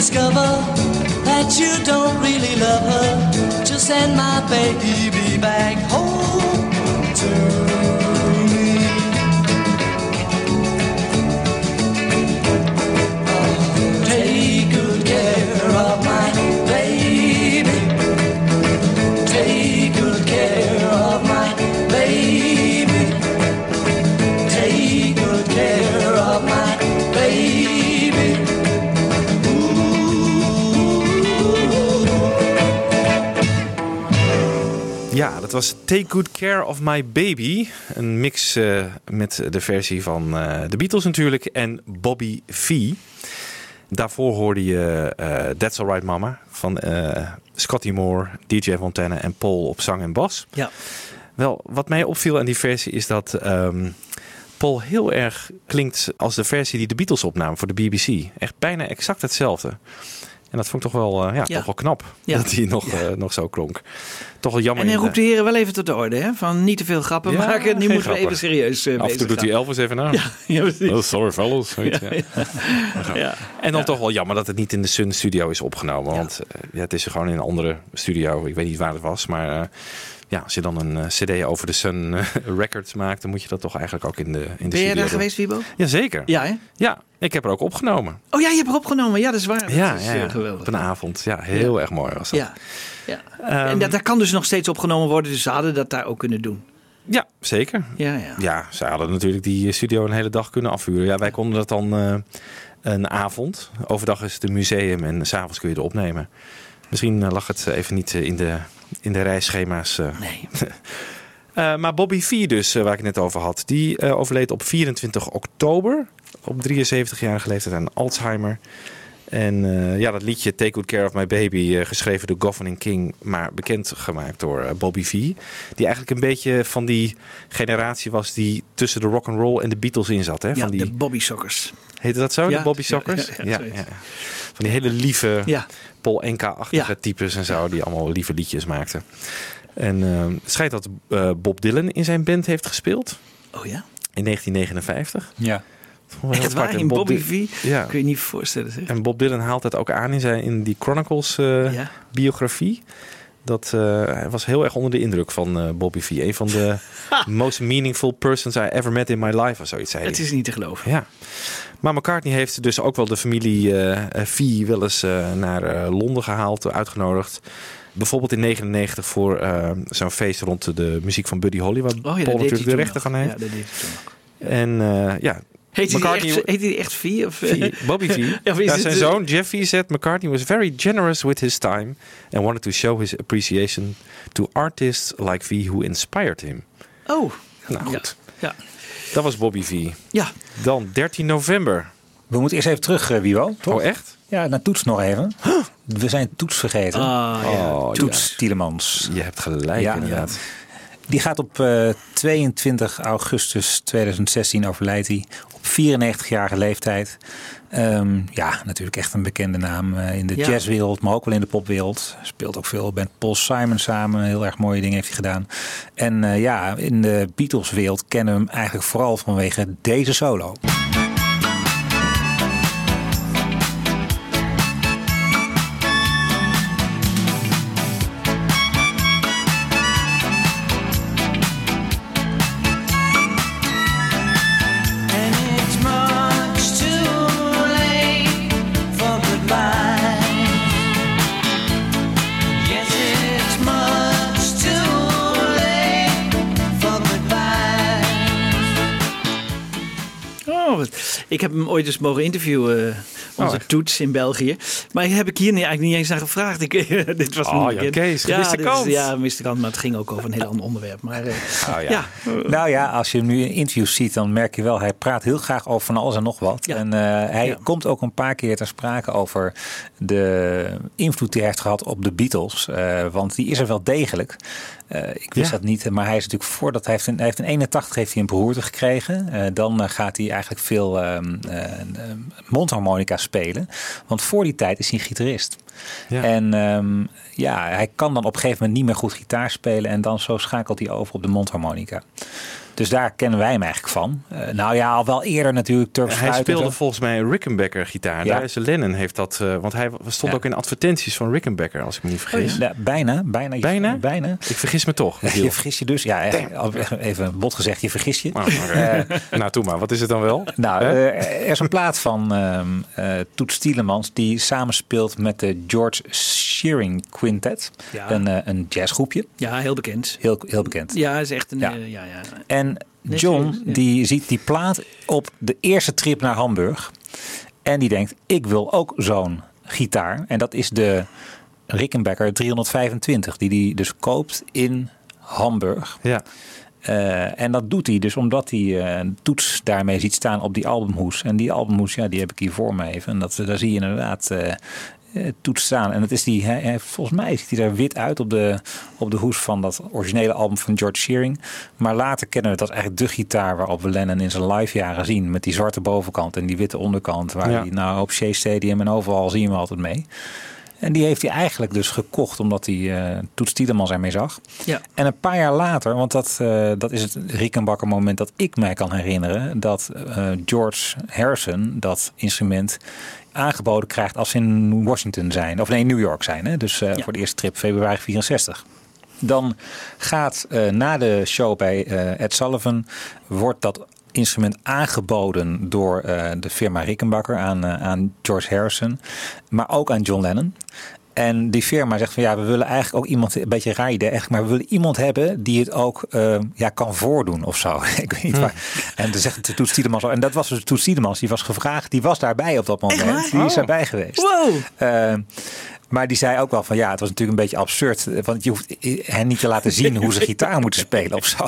discover that you don't really love her, just send my baby back home dat was Take Good Care of My Baby. Een mix eh, met de versie van eh, de Beatles natuurlijk en Bobby V. Daarvoor hoorde je eh, That's Alright Mama van Scotty Moore, DJ Fontana en Paul op zang en bas. Ja. Wel, wat mij opviel aan die versie is dat ehm, Paul heel erg klinkt als de versie die de Beatles opnamen voor de BBC. Echt bijna exact hetzelfde. En dat vond ik toch wel, eh, ja, Ja. Toch wel knap Ja. dat hij nog, eh, nog zo klonk. Toch wel jammer. En hij roept de heren wel even tot de orde, hè? Van niet te veel grappen maken. Nu moeten we even serieus uh, Af en toe doet hij Elvis even na. Ja. Oh, sorry fellas. En dan toch wel jammer dat het niet in de Sun Studio is opgenomen. Want ja, het is gewoon in een andere studio. Ik weet niet waar het was. Maar ja, als je dan een eh, cd over de Sun eh, Records maakt... dan moet je dat toch eigenlijk ook in de, in de Ben jij daar geweest, Wiebo? Jazeker. Ja, hè? Ja, ik heb er ook opgenomen. Oh ja, je hebt er opgenomen. Ja, dat is waar. Dat ja, is, ja, eh, geweldig. op een avond. Ja, heel erg mooi was dat. Ja, ja. Ehm, en dat, dat kan dus nog steeds opgenomen worden. Dus ze hadden dat daar ook kunnen doen. Ja, zeker. Ja, ja. Ja, ze hadden natuurlijk die studio een hele dag kunnen afvuren. Ja, wij konden dat dan een avond. Overdag is het een museum en s'avonds kun je het opnemen. Misschien lag het even niet in de, in de reisschema's. eh. Nee. Eh, maar Bobby V dus, eh, waar ik het net over had, die overleed op 24 oktober. Op 73-jarige leeftijd aan Alzheimer. En ja, dat liedje Take Good Care of My Baby, geschreven door Goffin King, maar bekend gemaakt door Bobby V. Die eigenlijk een beetje van die generatie was die tussen de rock and roll en de Beatles in zat. Hè? Ja, van die, de Bobby Sockers. Heette dat zo, Ja, de Bobby Sockers? ja, ja, ja. Van die hele lieve Ja. Paul Enka-achtige Ja. types en zo, die allemaal lieve liedjes maakten. En het schijnt dat eh, Bob Dylan in zijn band heeft gespeeld Oh ja? in 1959. Ja. Echt waar, in Bob Bobby V? Ja. Kun je niet voorstellen. Zeg. En Bob Dylan haalt het ook aan in, zijn, in die Chronicles eh, Ja. biografie. Dat, eh, hij was heel erg onder de indruk van eh, Bobby V. Een van de most meaningful persons I ever met in my life. Of zoiets zei Het is niet te geloven. Ja. Maar McCartney heeft dus ook wel de familie eh, V wel eens naar Londen gehaald, uitgenodigd. Bijvoorbeeld in 99 voor zo'n feest rond de muziek van Buddy Holly. Waar Oh ja, Paul natuurlijk de rechten van heeft. Ja, dat deed hij toen nog. En ja, Heet hij, McCartney- echt, heet hij echt V? Of, V, Bobby V. Ja, zijn de- zoon Jeff V said McCartney was very generous with his time and wanted to show his appreciation to artists like V who inspired him. Oh. Nou goed, Ja. dat was Bobby V. Ja. Dan 13 november. We moeten eerst even terug, eh, Wiebo. Toch? Oh echt? Ja, naar Toets nog even. We zijn Toets vergeten. Ah, ja. Oh, Toets Tielemans. Je hebt gelijk Ja, inderdaad. Die gaat op eh, 22 augustus 2016 overlijdt hij. Op 94-jarige leeftijd. Ehm, ja, natuurlijk echt een bekende naam eh, in de Ja. jazzwereld, maar ook wel in de popwereld. Speelt ook veel met Paul Simon samen. Heel erg mooie dingen heeft hij gedaan. En eh, ja, in de Beatles-wereld kennen we hem eigenlijk vooral vanwege deze solo. Ik heb hem ooit eens mogen interviewen, onze Oh, toets in België. Maar heb ik hier niet- eigenlijk niet eens naar gevraagd. Ik, dit was Oh, niet ja. Kees, is-. Ja, kans, maar het ging ook over een heel ander onderwerp. Maar eh, Oh, ja. ja. Nou ja, als je hem nu in interviews ziet, dan merk je wel, hij praat heel graag over van alles en nog wat. Ja. En eh, hij Ja. komt ook een paar keer ter sprake over de invloed die hij heeft gehad op de Beatles. Eh, want die is er wel degelijk. Eh, ik wist Ja. dat niet, maar hij is natuurlijk voordat hij heeft in, hij heeft in 81 heeft hij een beroerte gekregen. Eh, dan eh, gaat hij eigenlijk veel ehm, eh, eh, mondharmonica spelen. Want voor die tijd is hij gitarist. Ja. En ehm, ja, hij kan dan op een gegeven moment niet meer goed gitaar spelen. En dan zo schakelt hij over op de mondharmonica. Dus daar kennen wij hem eigenlijk van. Eh, nou ja, al wel eerder natuurlijk Turks Hij speelde zo. volgens mij een Rickenbacker gitaar. Ja. Daar is Lennon heeft dat, eh, want hij stond Ja. ook in advertenties van Rickenbacker, als ik me niet vergis. Ja, bijna, bijna. Bijna? Bijna. Ik vergis me toch. Michiel. Je vergis je dus. Ja, even bot gezegd, je vergis je. Oh, nou, toe maar. Wat is het dan wel? Nou, eh, er is een plaat van ehm eh, Toets Tielemans die samenspeelt met de George Shearing Quintet. Ja. Een, eh, een jazzgroepje. ja, heel bekend. Heel, heel bekend. Ja, is echt een... Ja. eh, ja, ja. En John die ziet die plaat op de eerste trip naar Hamburg. En die denkt, ik wil ook zo'n gitaar. En dat is de Rickenbacker 325. Die hij dus koopt in Hamburg. Ja. Eh, en dat doet hij dus omdat hij eh, een toets daarmee ziet staan op die albumhoes. En die albumhoes, ja, die heb ik hier voor me even. En dat, daar zie je inderdaad eh, toets staan. En dat is die, volgens mij ziet hij er wit uit op de, op de hoes van dat originele album van George Shearing. Maar later kennen we dat eigenlijk de gitaar waarop we Lennon in zijn live jaren zien. Met die zwarte bovenkant en die witte onderkant. Waar Ja. hij nou op Shea Stadium en overal zien we altijd mee. En die heeft hij eigenlijk dus gekocht omdat hij eh Toets Tielemans ermee zag. Ja. En een paar jaar later, want dat, eh, dat is het Rickenbacker moment dat ik mij kan herinneren. Dat eh, George Harrison dat instrument aangeboden krijgt als ze in Washington zijn. Of nee, New York zijn. Hè? Dus eh, Ja. voor de eerste trip februari 64. Dan gaat eh, na de show bij eh, Ed Sullivan, wordt dat instrument aangeboden door de firma Rickenbacker aan, aan George Harrison, maar ook aan John Lennon. En die firma zegt van ja, we willen eigenlijk ook iemand, een beetje raar idee eigenlijk, maar we willen iemand hebben die het ook eh, ja, kan voordoen of zo. Ik weet niet waar. En dan zegt Tielemans, al- en dat was dus Tielemans, die was gevraagd, die was daarbij op dat moment. Die is Oh. daarbij geweest. Wow! Eh, maar die zei ook wel van ja, het was natuurlijk een beetje absurd. eh, Want je hoeft hen niet te laten zien hoe ze gitaar moeten spelen of zo.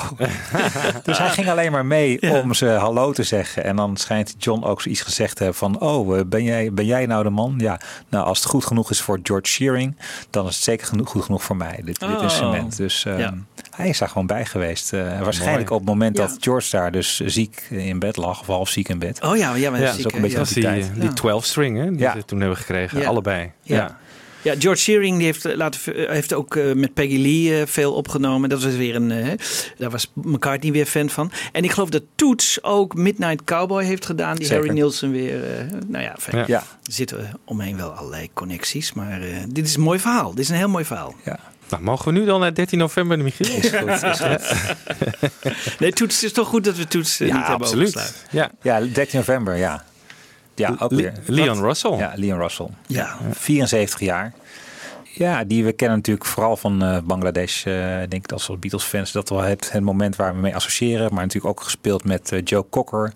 dus hij ging alleen maar mee om ze hallo te zeggen. En dan schijnt John ook zoiets gezegd te hebben van... oh, eh, ben jij, ben jij nou de man? Ja, nou als het goed genoeg is voor George Shearing... dan is het zeker genoeg, goed genoeg voor mij, dit, dit Oh. instrument. Dus eh, Ja. hij is daar gewoon bij geweest. Eh, waarschijnlijk Mooi. op het moment Ja. dat George daar dus ziek in bed lag... of half ziek in bed. Oh ja, ja, maar Ja, dat is ook een beetje die die, tijd. die 12 string hè, die Ja. ze toen hebben gekregen. Ja. Allebei. Ja. Ja, George Shearing die heeft, eh, laten, eh, heeft ook eh, met Peggy Lee veel opgenomen. Dat was weer een. eh, hè, daar was McCartney weer fan van. En ik geloof dat Toets ook Midnight Cowboy heeft gedaan. Die Zeker. Harry Nilsson weer. eh, nou ja, fijn. Ja. Ja. Er zitten omheen wel allerlei connecties. Maar eh, dit is een mooi verhaal. Dit is een heel mooi verhaal. Ja. Nou, mogen we nu dan naar 13 november, Michiel? Is goed, is goed. Nee, Toets het is toch goed dat we Toets Ja, niet hebben absoluut. Ja. Ja, 13 november, ja. Ja, ook weer. Leon Russell. Ja, Leon Russell. Ja. 74 jaar. Ja, die we kennen natuurlijk vooral van eh, Bangladesh. eh, denk ik als Beatles-fans dat wel het, het moment waar we mee associëren. Maar natuurlijk ook gespeeld met eh, Joe Cocker.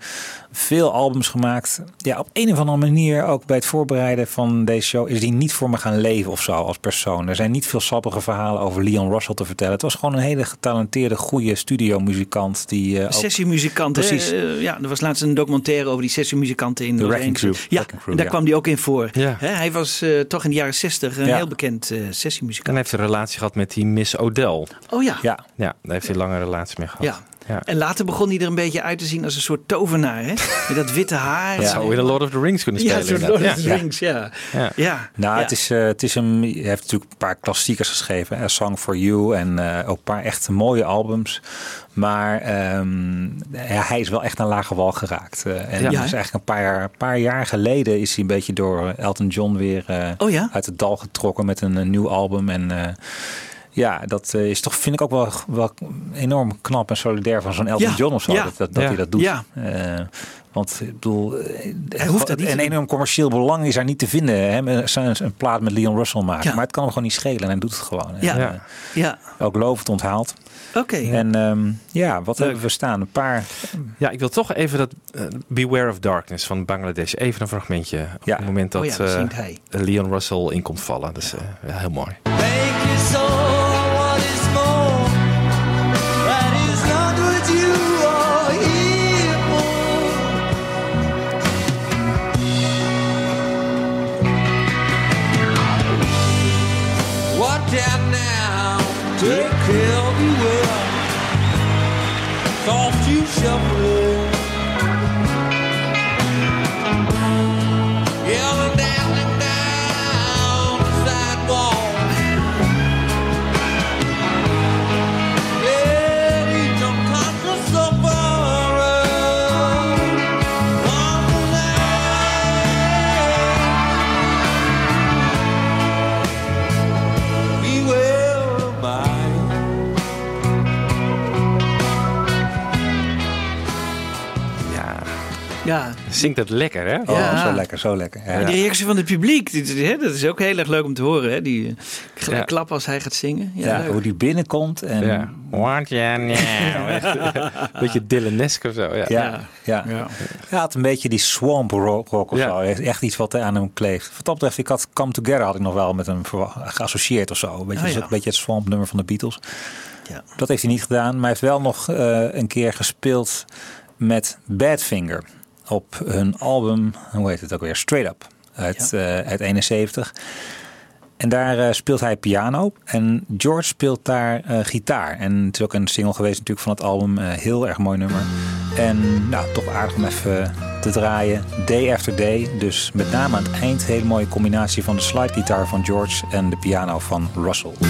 Veel albums gemaakt. Ja, op een of andere manier ook bij het voorbereiden van deze show is hij niet voor me gaan leven of zo als persoon. Er zijn niet veel sappige verhalen over Leon Russell te vertellen. Het was gewoon een hele getalenteerde, goede studiomuzikant die eh, ook- Sessiemuzikanten. Precies. ja, er was laatst een documentaire over die sessiemuzikanten in De Los Wrecking. Crew. Ja, Wrecking Crew, en daar ja. kwam die ook in voor. Ja. Hij was eh, toch in de jaren 60 een Ja. heel bekend sessiemuzikant. En hij heeft een relatie gehad met die Miss Odell. Oh ja. Ja. Ja, daar heeft hij een lange relatie mee gehad. Ja. Ja. En later begon hij er een beetje uit te zien als een soort tovenaar. Hè? Met dat witte haar. Het zou in The Lord of the Rings kunnen Ja, spelen. soort Lord of the Rings, ja. Ja. Ja. Nou, Ja. het is, eh, het is hem. Hij heeft natuurlijk een paar klassiekers geschreven. A Song for You en eh, ook een paar echt mooie albums. Maar ehm, ja, hij is wel echt naar lage wal geraakt. Eh, en Ja. dus eigenlijk een paar, jaar, een paar jaar geleden is hij een beetje door Elton John weer eh, Oh ja? uit het dal getrokken met een, nieuw album. En eh, ja, dat eh, is toch, vind ik ook wel, wel enorm knap en solidair van zo'n Elton Ja, John of zo. ja, dat dat, dat ja, hij dat doet. ja. Eh, want ik bedoel, eh, Hij hoeft dat niet een enorm commercieel belang is daar niet te vinden. Hè? Een, een, plaat met Leon Russell maken. Ja. Maar het kan hem gewoon niet schelen en hij doet het gewoon. Ja. En, Ja. eh, Ja. ook lovend onthaald. Oké. En ehm, ja, wat hebben we staan? Een paar. Ja, ik wil toch even dat Beware of Darkness van Bangladesh. Even een fragmentje. Op Ja. het moment dat Oh ja, dat eh, hij. Leon Russell in komt vallen. Dat is eh, heel mooi. up. Ja. zingt het lekker hè? Oh, Ja. zo lekker, zo lekker. Ja. En die reactie van het publiek, dit, dat is ook heel erg leuk om te horen. Hè? Die eh, Ja. klappen als hij gaat zingen. Ja, hoe die binnenkomt. En, Ja. What you know. Echt, Beetje Dylanesk of zo. Ja. Ja, ja. ja. Ja. Hij had een beetje die swamp rock, of Ja. zo. Echt- Echt iets wat aan hem kleeft. Wat dat betreft, ik had Come Together had ik nog wel met hem geassocieerd of zo. Een beetje, Oh, ja. een beetje het swamp nummer van de Beatles. Ja. Dat heeft hij niet gedaan. Maar hij heeft wel nog eh, een keer gespeeld met Badfinger. Op hun album, hoe heet het ook weer? Straight Up. Uit, eh, uit 71. En daar eh, speelt hij piano. En George speelt daar eh, gitaar. En het is ook een single geweest natuurlijk van het album. Eh, heel erg mooi nummer. En nou, toch aardig om even te draaien. Day after day. Dus met name aan het eind hele mooie combinatie van de slidegitaar van George en de piano van Russell. I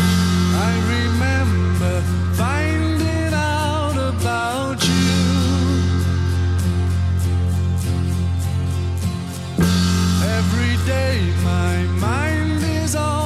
remember finding out about you. Day. My mind is all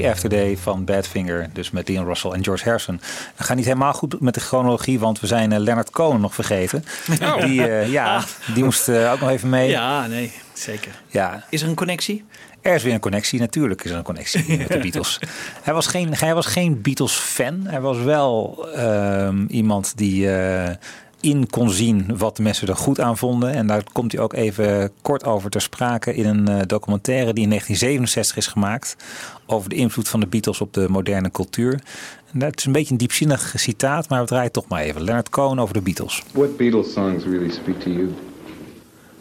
Day After Day van Badfinger. Dus met Ian Russell en George Harrison. We gaan niet helemaal goed met de chronologie, want we zijn eh, Leonard Cohen nog vergeten. Oh. Die, eh, ja, die moest eh, ook nog even mee. Ja, nee, zeker. Ja. Is er een connectie? Er is weer een connectie, natuurlijk is er een connectie met de Beatles. Hij was geen, hij was geen Beatles-fan. Hij was wel ehm, iemand die in kon zien wat de mensen er goed aan vonden. En daar komt hij ook even kort over ter sprake in een eh, documentaire die in 1967 is gemaakt. Over de invloed van de Beatles op de moderne cultuur. En dat is een beetje een diepzinnig citaat, maar we draaien het toch maar even. Leonard Cohen over de Beatles. What Beatles songs really speak to you?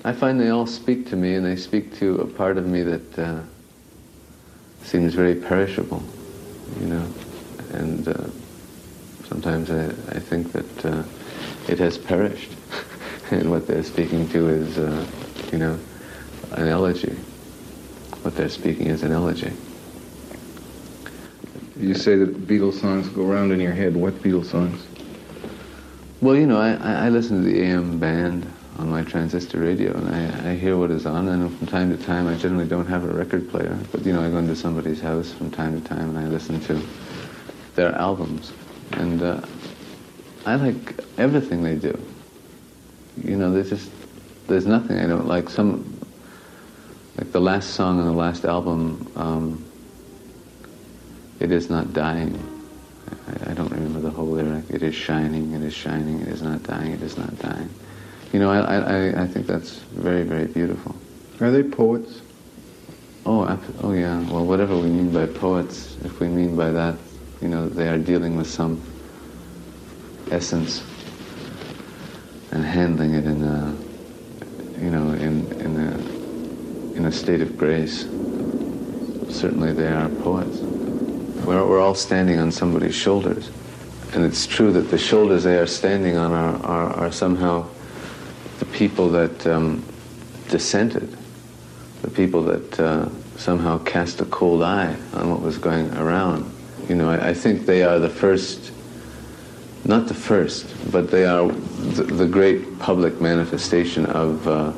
I find they all speak to me, and they speak to a part of me that uh, seems very perishable, you know. And uh, sometimes I, I think that uh, it has perished, and what they're speaking to is, uh, you know, an elegy. What they're speaking is an elegy. You say that Beatles songs go around in your head. What Beatles songs? Well, you know, I, I I listen to the AM band on my transistor radio, and I, I hear what is on, and from time to time, I generally don't have a record player, but, you know, I go into somebody's house from time to time, and I listen to their albums, and uh, I like everything they do. You know, there's just, there's nothing I don't like. Some, like the last song on the last album, um, It Is Not Dying, I, I don't remember the whole lyric. It is shining, it is shining, it is not dying, it is not dying. You know, I, I, I- I think that's very, very beautiful. Are they poets? Oh, oh yeah. Well, whatever we mean by poets, if we mean by that, you know, they are dealing with some essence and handling it in a, you know, in in a in a state of grace. Certainly, they are poets. We're we're all standing on somebody's shoulders, and it's true that the shoulders they are standing on are are, are somehow the people that um, dissented, the people that uh, somehow cast a cold eye on what was going around. You know, I, I think they are the first, not the first, but they are the, the great public manifestation of uh,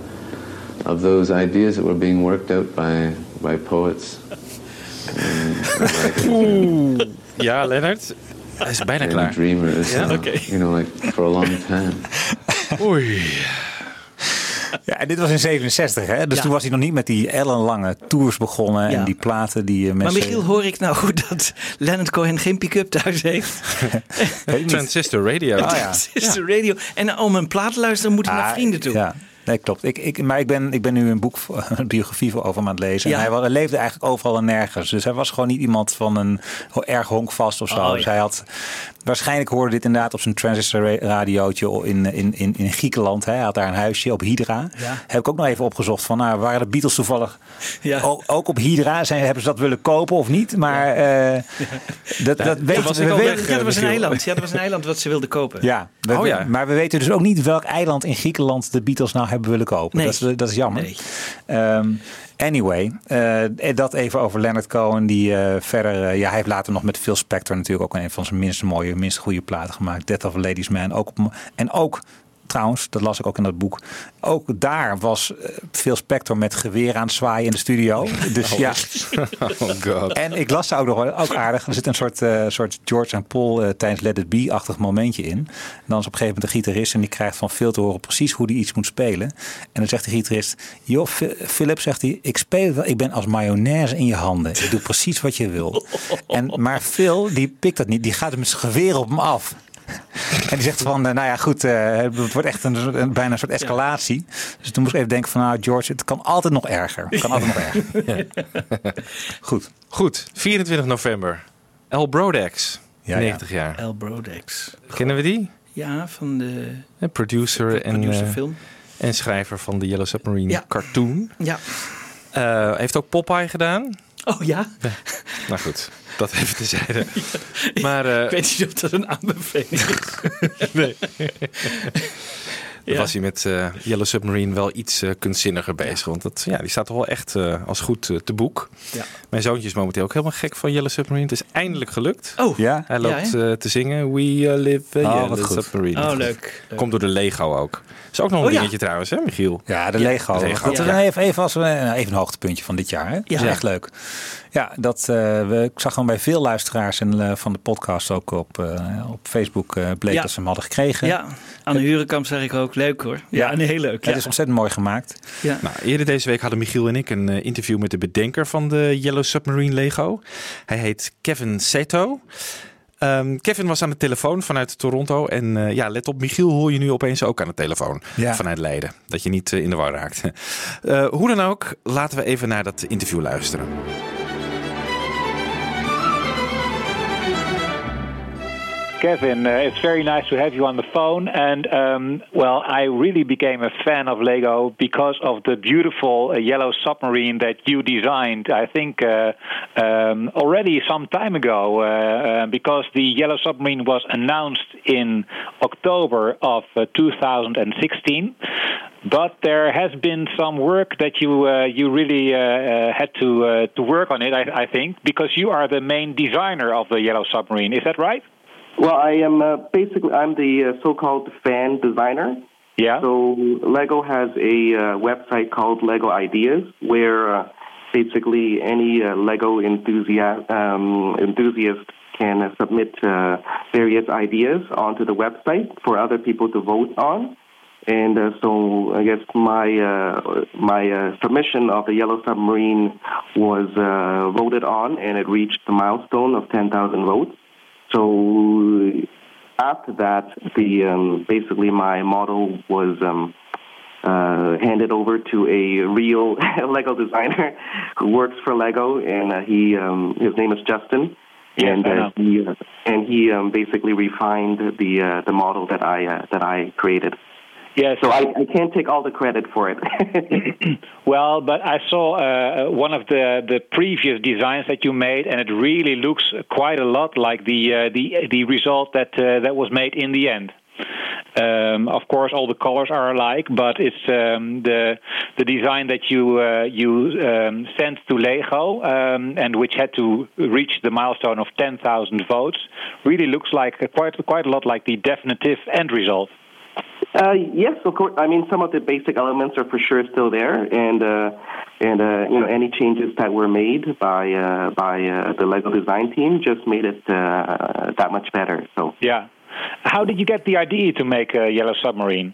of those ideas that were being worked out by by poets. Oeh. Ja, Leonard. Hij is bijna and klaar. dreamers. Ja, uh, oké. You know, like for a long time. Oei. Ja, en dit was in 67, hè? Dus Ja. toen was hij nog niet met die ellenlange tours begonnen Ja. en die platen die eh, Maar mensen... Michiel, hoor ik nou goed dat Leonard Cohen geen pick-up thuis heeft? Transistor Radio. Oh, ja. Transistor radio. En om een plaat te luisteren moet hij naar Ah, vrienden toe. Ja. Nee, klopt. Ik, ik, maar ik ben, ik ben nu een boek, een biografie voor over hem aan het lezen. Ja. En hij, leefde eigenlijk overal en nergens. Dus hij was gewoon niet iemand van een erg honkvast of zo. Oh, ja. Dus hij had, waarschijnlijk hoorde dit inderdaad op zijn transistor ra- radiootje in, in, in, in Griekenland. Hè. Hij had daar een huisje op Hydra. Ja. Heb ik ook nog even opgezocht van, nou, waren de Beatles toevallig Ja. ook, ook op Hydra? Zijn, hebben ze dat willen kopen of niet? Maar eh, dat, dat weten was we. weg, Ja, dat was een Michiel. eiland. Ja, dat was een eiland wat ze wilden kopen. ja, we- Oh ja. maar we weten dus ook niet welk eiland in Griekenland de Beatles nou hebben willen kopen. Nee. Dat, is, dat is jammer. Nee. Ehm, anyway, eh, dat even over Leonard Cohen. Die eh, verder, eh, ja, hij heeft later nog met Phil Spector natuurlijk ook een van zijn minst mooie, minst goede platen gemaakt. Death of a Ladies Man. Ook en ook Trouwens, dat las ik ook in dat boek. Ook daar was eh, Phil Spector met geweer aan het zwaaien in de studio. Dus ja. Oh god. En ik las daar ook nog wel, ook aardig. Er zit een soort, eh, soort George en Paul eh, tijdens Let It Be-achtig momentje in. En dan is op een gegeven moment de gitarist en die krijgt van Phil te horen precies hoe hij iets moet spelen. En dan zegt de gitarist, joh Philip, zegt hij, ik speel wel, ik ben als mayonaise in je handen. Ik doe precies wat je wil. En, maar Phil, die pikt dat niet, die gaat met zijn geweer op hem af. En die zegt van, eh, nou ja, goed, eh, het wordt echt een, soort- een- bijna een soort escalatie. Dus toen moest ik even denken van, nou George, het kan altijd nog erger. Het kan altijd nog erger. Goed. Goed, 24 november. El Brodex, Ja, ja. 90 jaar. El Brodex. Kennen we die? Ja, van de producer, en, producer eh, film. en schrijver van de Yellow Submarine Ja. cartoon. Ja. Eh, heeft ook Popeye gedaan. Oh ja? Nou goed, dat even tezijde. Maar eh, Ik weet niet of dat een aanbeveling is. nee. Dan Ja. was hij met eh, Yellow Submarine wel iets eh, kunstzinniger bezig. Want dat, ja, die staat toch wel echt eh, als goed te boek. Ja. Mijn zoontje is momenteel ook helemaal gek van Yellow Submarine. Het is eindelijk gelukt. Oh, Ja? Hij loopt eh, te zingen We uh, live a Oh, Yellow wat goed. Submarine. Oh, leuk. leuk. Komt door de Lego ook. Is ook nog een Oh, ja. dingetje trouwens, hè Michiel? Ja, de Ja, Lego. Lego. Dat Ja. even, even, als we, nou, even een hoogtepuntje van dit jaar. Hè? Dat is Ja. echt leuk. Ja, dat, eh, we, ik zag gewoon bij veel luisteraars en, eh, van de podcast ook op, eh, op Facebook eh, bleek Ja. dat ze hem hadden gekregen. Ja, aan de Hurenkamp zeg ik ook. Leuk hoor. Ja, nee, heel leuk. Het Ja. is ontzettend mooi gemaakt. Ja. Nou, eerder deze week hadden Michiel en ik een interview met de bedenker van de Yellow Submarine Lego. Hij heet Kevin Seto. Ehm, Kevin was aan de telefoon vanuit Toronto. En eh, ja, let op, Michiel hoor je nu opeens ook aan de telefoon Ja. vanuit Leiden. Dat je niet in de war raakt. Eh, hoe dan ook, laten we even naar dat interview luisteren. Kevin, uh, it's very nice to have you on the phone. And um, well, I really became a fan of Lego because of the beautiful uh, yellow submarine that you designed. I think uh, um, already some time ago, uh, uh, because the yellow submarine was announced in October of uh, 2016. But there has been some work that you uh, you really uh, uh, had to to work on it. I, I think because you are the main designer of the yellow submarine. Is that right? Well, I am uh, basically I'm the uh, so-called fan designer. Yeah. So Lego has a uh, website called Lego Ideas, where uh, basically any uh, Lego enthusiast um, enthusiast can uh, submit uh, various ideas onto the website for other people to vote on. And uh, so I guess my uh, my uh, submission of the Yellow Submarine was uh, voted on, and it reached the milestone of 10,000 votes. So after that, the um, basically my model was um, uh, handed over to a real Lego designer who works for Lego, and uh, he um, his name is Justin. Yes, and uh, he uh, and he um, basically refined the uh, the model that I uh, that I created. Yes. So I, I can't take all the credit for it. Well, but I saw uh, one of the, the previous designs that you made, and it really looks quite a lot like the uh, the the result that uh, that was made in the end. Um, of course, all the colors are alike, but it's um, the the design that you uh, you um, sent to Lego um, and which had to reach the milestone of 10,000 votes really looks like uh, quite quite a lot like the definitive end result. Uh, yes, of course. I mean, some of the basic elements are for sure still there, and uh, and uh, you know any changes that were made by uh, by uh, the Lego design team just made it uh, that much better. So. Yeah. How did you get the idea to make a yellow submarine?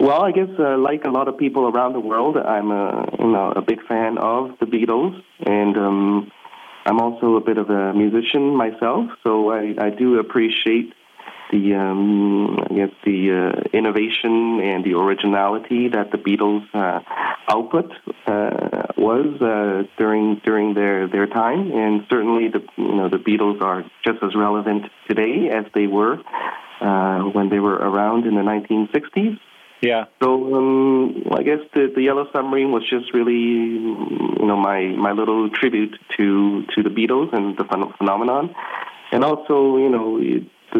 Well, I guess uh, like a lot of people around the world, I'm a you know a big fan of the Beatles, and um, I'm also a bit of a musician myself. So I, I do appreciate the um, I guess the uh, innovation and the originality that the Beatles uh, output uh, was uh, during during their, their time, and certainly the you know the Beatles are just as relevant today as they were uh, when they were around in the 1960s. Yeah. So um, I guess the, the Yellow Submarine was just really, you know, my, my little tribute to to the Beatles and the phenomenon, and also you know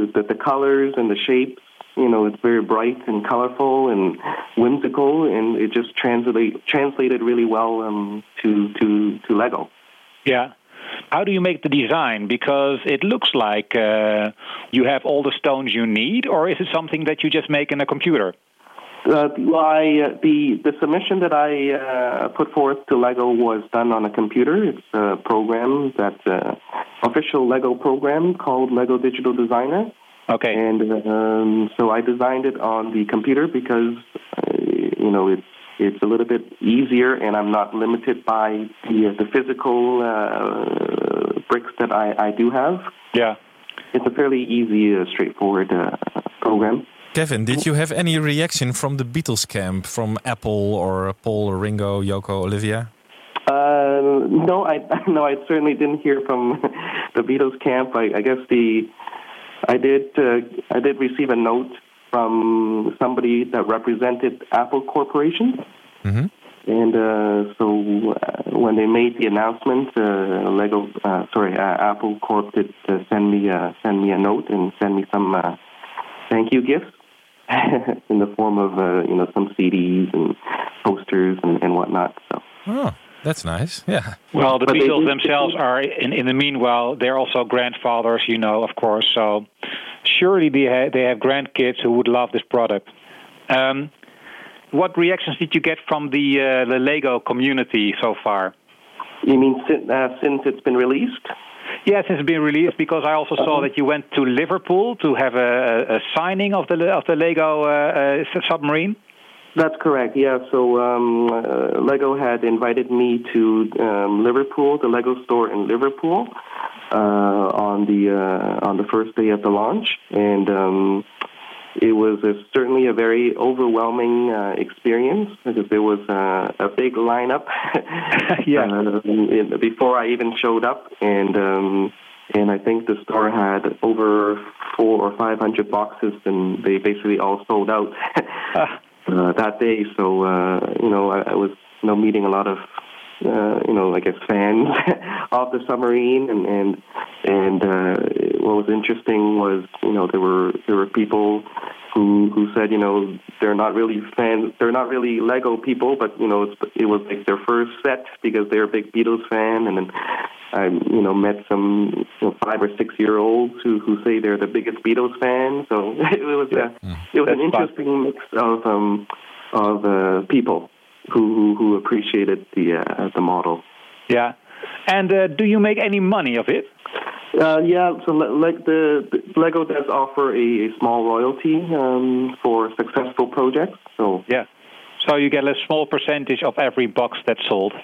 the the colors and the shapes. You know, it's very bright and colorful and whimsical, and it just translate translated really well um, to to to Lego. Yeah. How do you make the design? Because it looks like uh, you have all the stones you need, or is it something that you just make in a computer? Uh, I, uh, the the submission that I uh, put forth to Lego was done on a computer. It's a program that uh, official Lego program called Lego Digital Designer. Okay. And um, so I designed it on the computer because uh, you know it's it's a little bit easier, and I'm not limited by the the physical uh, bricks that I, I do have. Yeah. It's a fairly easy, uh, straightforward uh, program. Kevin, did you have any reaction from the Beatles camp, from Apple or Paul or Ringo, Yoko, Olivia? Uh, no, I no, I certainly didn't hear from the Beatles camp. I, I guess the I did uh, I did receive a note from somebody that represented Apple Corporation, Mm-hmm. and uh, so uh, when they made the announcement, uh, Lego, uh, sorry, uh, Apple Corp did uh, send me uh, send me a note and send me some uh, thank you gifts in the form of uh, you know some CDs and posters and, and whatnot. So. Oh, that's nice. Yeah. Well, the But Beatles do- themselves are, in, in the meanwhile, they're also grandfathers, you know, of course. So surely they, ha- they have grandkids who would love this product. Um, what reactions did you get from the, uh, the Lego community so far? You mean sin, uh, since it's been released? Yes, it's been released because I also saw that you went to Liverpool to have a, a signing of the of the Lego uh, uh, submarine. That's correct. Yeah. So um, uh, Lego had invited me to um, Liverpool, the Lego store in Liverpool, uh, on the uh, on the first day of the launch, and um, it was a, certainly a very overwhelming uh, experience because there was uh, a big lineup. yeah. Uh, before I even showed up, and um, and I think the store had over four or five hundred boxes, and they basically all sold out uh, that day. So uh, you know, I, I was you know meeting a lot of uh, you know, I guess fans of the submarine, and and and uh, what was interesting was you know there were there were people who who said you know they're not really fans, they're not really Lego people, but you know it's, it was like their first set because they're a big Beatles fan, and then I you know met some you know, five or six year olds who who say they're the biggest Beatles fan. So it was a, it was an interesting mix of um of uh, people who, who who appreciated the uh, the model. Yeah. And uh, do you make any money of it? Uh, yeah, so le- like the, the Lego does offer a, a small royalty um, for successful projects. So yeah, so you get a small percentage of every box that's sold.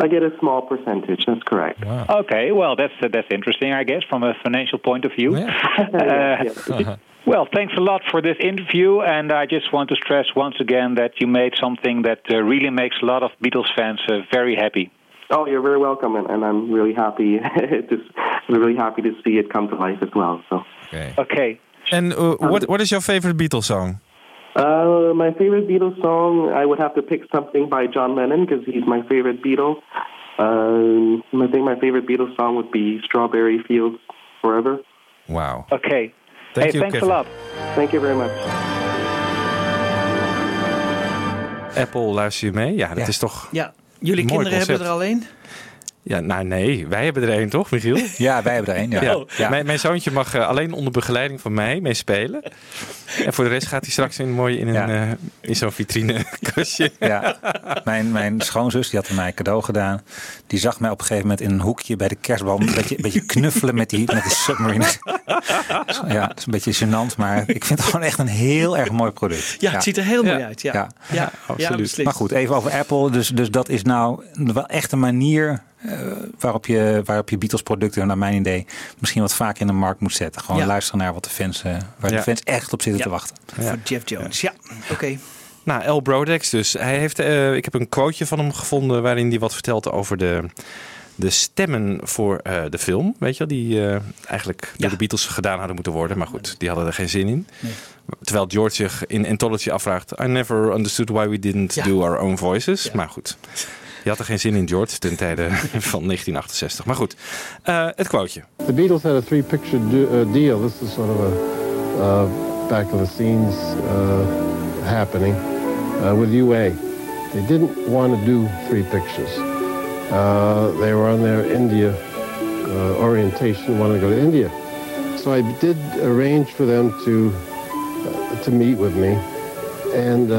I get a small percentage. That's correct. Okay, well that's uh, that's interesting, I guess, from a financial point of view. Uh, Well, thanks a lot for this interview, and I just want to stress once again that you made something that uh, really makes a lot of Beatles fans uh, very happy. Oh, you're very welcome, and, and I'm really happy. to, I'm really happy to see it come to life as well. So. Okay. Okay. And uh, what what is your favorite Beatles song? Uh, my favorite Beatles song, I would have to pick something by John Lennon because he's my favorite Beatle. Um, I think my favorite Beatles song would be "Strawberry Fields Forever." Wow. Okay. Thank hey, you, thanks Kevin. a lot. Thank you very much. Apple, luister je mee? Ja, dat Ja. is toch. Ja, jullie Mooi kinderen hebben concept. er al één? Ja, nou nee, wij hebben er één toch, Michiel? Ja, wij hebben er één. Ja. Ja. Ja. Mijn, mijn zoontje mag eh, alleen onder begeleiding van mij mee spelen. En voor de rest gaat hij straks in, mooi in, een, eh, in zo'n vitrinekastje. Ja, mijn, mijn schoonzus die had er mij cadeau gedaan. Die zag mij op een gegeven moment in een hoekje bij de kerstboom een beetje, een beetje knuffelen met die, met die submarine. Ja, dat is een beetje gênant, maar ik vind het gewoon echt een heel erg mooi product. Ja, het ziet er heel mooi uit. Ja, Ja, ja, ja, beslist. Maar goed, even over Apple. Dus, dus dat is nou wel echt een manier eh, waarop, je, waarop je Beatles producten, naar mijn idee, misschien wat vaker in de markt moet zetten. Gewoon Ja. luisteren naar wat de fans, eh, waar Ja. de fans echt op zitten Ja. te wachten. Voor Jeff Jones. Ja, oké. Nou, El Brodex dus. Hij heeft, eh, ik heb een quoteje van hem gevonden waarin hij wat vertelt over de, de stemmen voor eh, de film. Weet je wel, die eh, eigenlijk door de Beatles gedaan hadden moeten worden. Maar goed, die hadden er geen zin in. Nee. Terwijl George zich in Anthology afvraagt... I never understood why we didn't Ja. do our own voices. Maar goed, je had er geen zin in, George, ten tijde van 1968. Maar goed, eh, het quoteje. The Beatles had a three-picture uh, deal. This is sort of a uh, back of the scenes uh, happening with UA. They didn't want to do three pictures. They were on their India orientation, wanted to go to India. So I did arrange for them to to meet with me and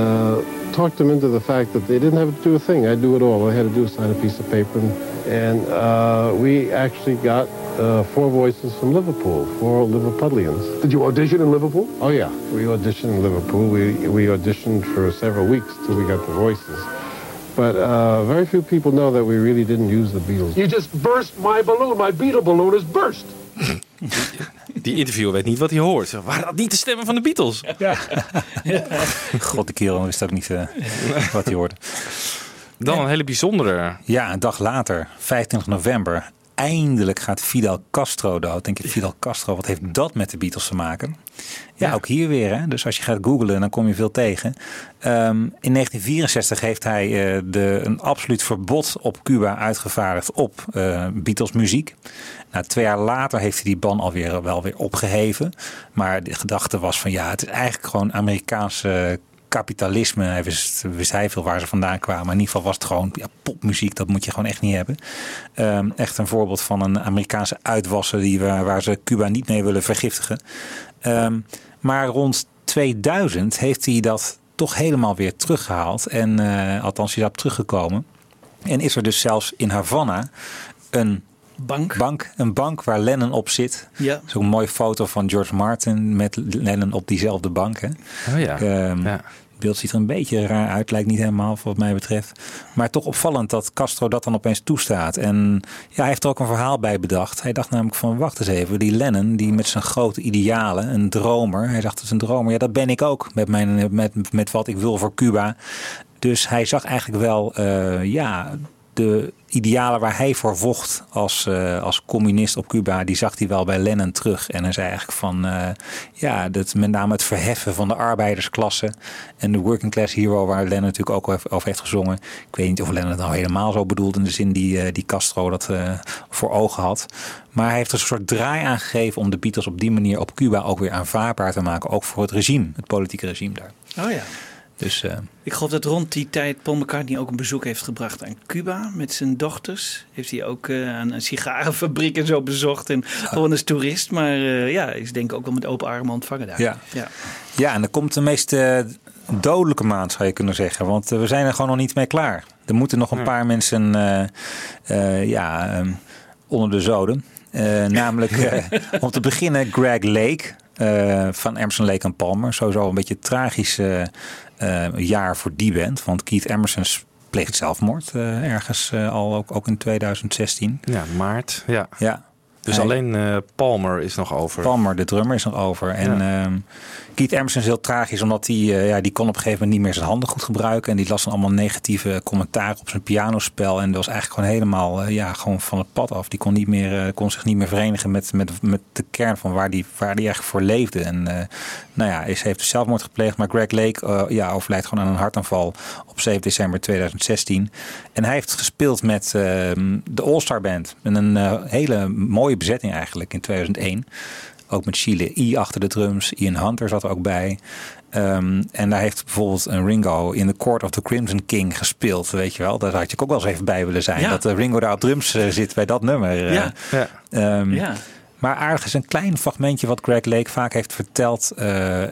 talked them into the fact that they didn't have to do a thing. I'd do it all. All I had to do was sign a piece of paper, and, and uh, we actually got uh, four voices from Liverpool, four Liverpudlians. Did you audition in Liverpool? Oh yeah, we auditioned in Liverpool. We we auditioned for several weeks till we got the voices. But uh, very few people know that we really didn't use the Beatles. You just burst my balloon. My Beetle balloon is burst. Die interviewer weet niet wat hij hoort. Waren dat niet de stemmen van de Beatles? Ja. God, de kerel wist ook niet eh, wat hij hoorde. Dan een hele bijzondere. Ja, een dag later, 25 november. Eindelijk gaat Fidel Castro dood. Denk je, Fidel Castro, wat heeft dat met de Beatles te maken? Ja, ook hier weer. Hè? Dus als je gaat googlen, dan kom je veel tegen. Ehm, in 1964 heeft hij eh, de, een absoluut verbod op Cuba uitgevaardigd op eh, Beatles muziek. Nou, twee jaar later heeft hij die ban alweer wel weer opgeheven. Maar de gedachte was van ja, het is eigenlijk gewoon Amerikaanse kapitalisme. Hij wist, wist hij veel waar ze vandaan kwamen. Maar in ieder geval was het gewoon ja, popmuziek. Dat moet je gewoon echt niet hebben. Ehm, echt een voorbeeld van een Amerikaanse uitwassen die, waar, waar ze Cuba niet mee willen vergiftigen. Ehm, maar rond 2000 heeft hij dat toch helemaal weer teruggehaald. En uh, althans, hij is daarop teruggekomen. En is er dus zelfs in Havana een bank, bank een bank waar Lennon op zit. Ja. Zo'n mooie foto van George Martin met Lennon op diezelfde bank. Hè. Oh ja. Ehm, Ja. Beeld ziet er een beetje raar uit, lijkt niet helemaal wat mij betreft. Maar toch opvallend dat Castro dat dan opeens toestaat. En ja, hij heeft er ook een verhaal bij bedacht. Hij dacht namelijk van, wacht eens even, die Lennon, die met zijn grote idealen, een dromer. Hij dacht, het is een dromer. Ja, dat ben ik ook, met, mijn, met, met wat ik wil voor Cuba. Dus hij zag eigenlijk wel, eh, ja, de idealen waar hij voor vocht als, eh, als communist op Cuba, die zag hij wel bij Lennon terug. En hij zei eigenlijk van, eh, ja, dat met name het verheffen van de arbeidersklasse en de working class hero, waar Lennon natuurlijk ook over heeft gezongen. Ik weet niet of Lennon het nou helemaal zo bedoelde in de zin die, eh, die Castro dat voor ogen had. Maar hij heeft er een soort draai aan gegeven om de Beatles op die manier op Cuba ook weer aanvaardbaar te maken. Ook voor het regime, het politieke regime daar. Oh ja. Dus eh, Ik geloof dat rond die tijd Paul McCartney ook een bezoek heeft gebracht aan Cuba met zijn dochters. Heeft hij ook eh, een, een sigarenfabriek en zo bezocht. En gewoon als toerist. Maar eh, ja, is denk ik ook wel met open armen ontvangen daar. Ja. ja. Ja, en dan komt de meest dodelijke maand, zou je kunnen zeggen. Want we zijn er gewoon nog niet mee klaar. Er moeten nog een paar mensen eh, eh, ja, ehm, onder de zoden. Eh, namelijk eh, om te beginnen Greg Lake eh, van Emerson, Lake en Palmer. Sowieso een beetje tragisch jaar voor die band. Want Keith Emerson pleegt zelfmoord eh, ergens eh, al, ook, ook in 2016. Ja, maart. Ja. Ja. Dus alleen eh, Palmer is nog over. Palmer, de drummer, is nog over. En ehm, Keith Emerson is heel tragisch, omdat hij eh, ja, die kon op een gegeven moment niet meer zijn handen goed gebruiken. En die las dan allemaal negatieve commentaar op zijn pianospel. En dat was eigenlijk gewoon helemaal eh, ja, gewoon van het pad af. Die kon, niet meer, kon zich niet meer verenigen met, met, met de kern van waar die, waar die eigenlijk voor leefde. En nou ja, is, heeft dus zelfmoord gepleegd. Maar Greg Lake ja, overlijdt gewoon aan een hartaanval op 7 december 2016. En hij heeft gespeeld met ehm, de All-Star Band. Met een hele mooie bezetting eigenlijk in 2001. Ook met Chile I achter de drums. Ian Hunter zat er ook bij. Ehm, en daar heeft bijvoorbeeld een Ringo in The Court of the Crimson King gespeeld. Weet je wel, daar had je ook wel eens even bij willen zijn. Ja. Dat eh, Ringo daar op drums eh, zit bij dat nummer. eh. Ja. Ja. Ehm, Ja. Maar aardig is een klein fragmentje wat Greg Lake vaak heeft verteld eh,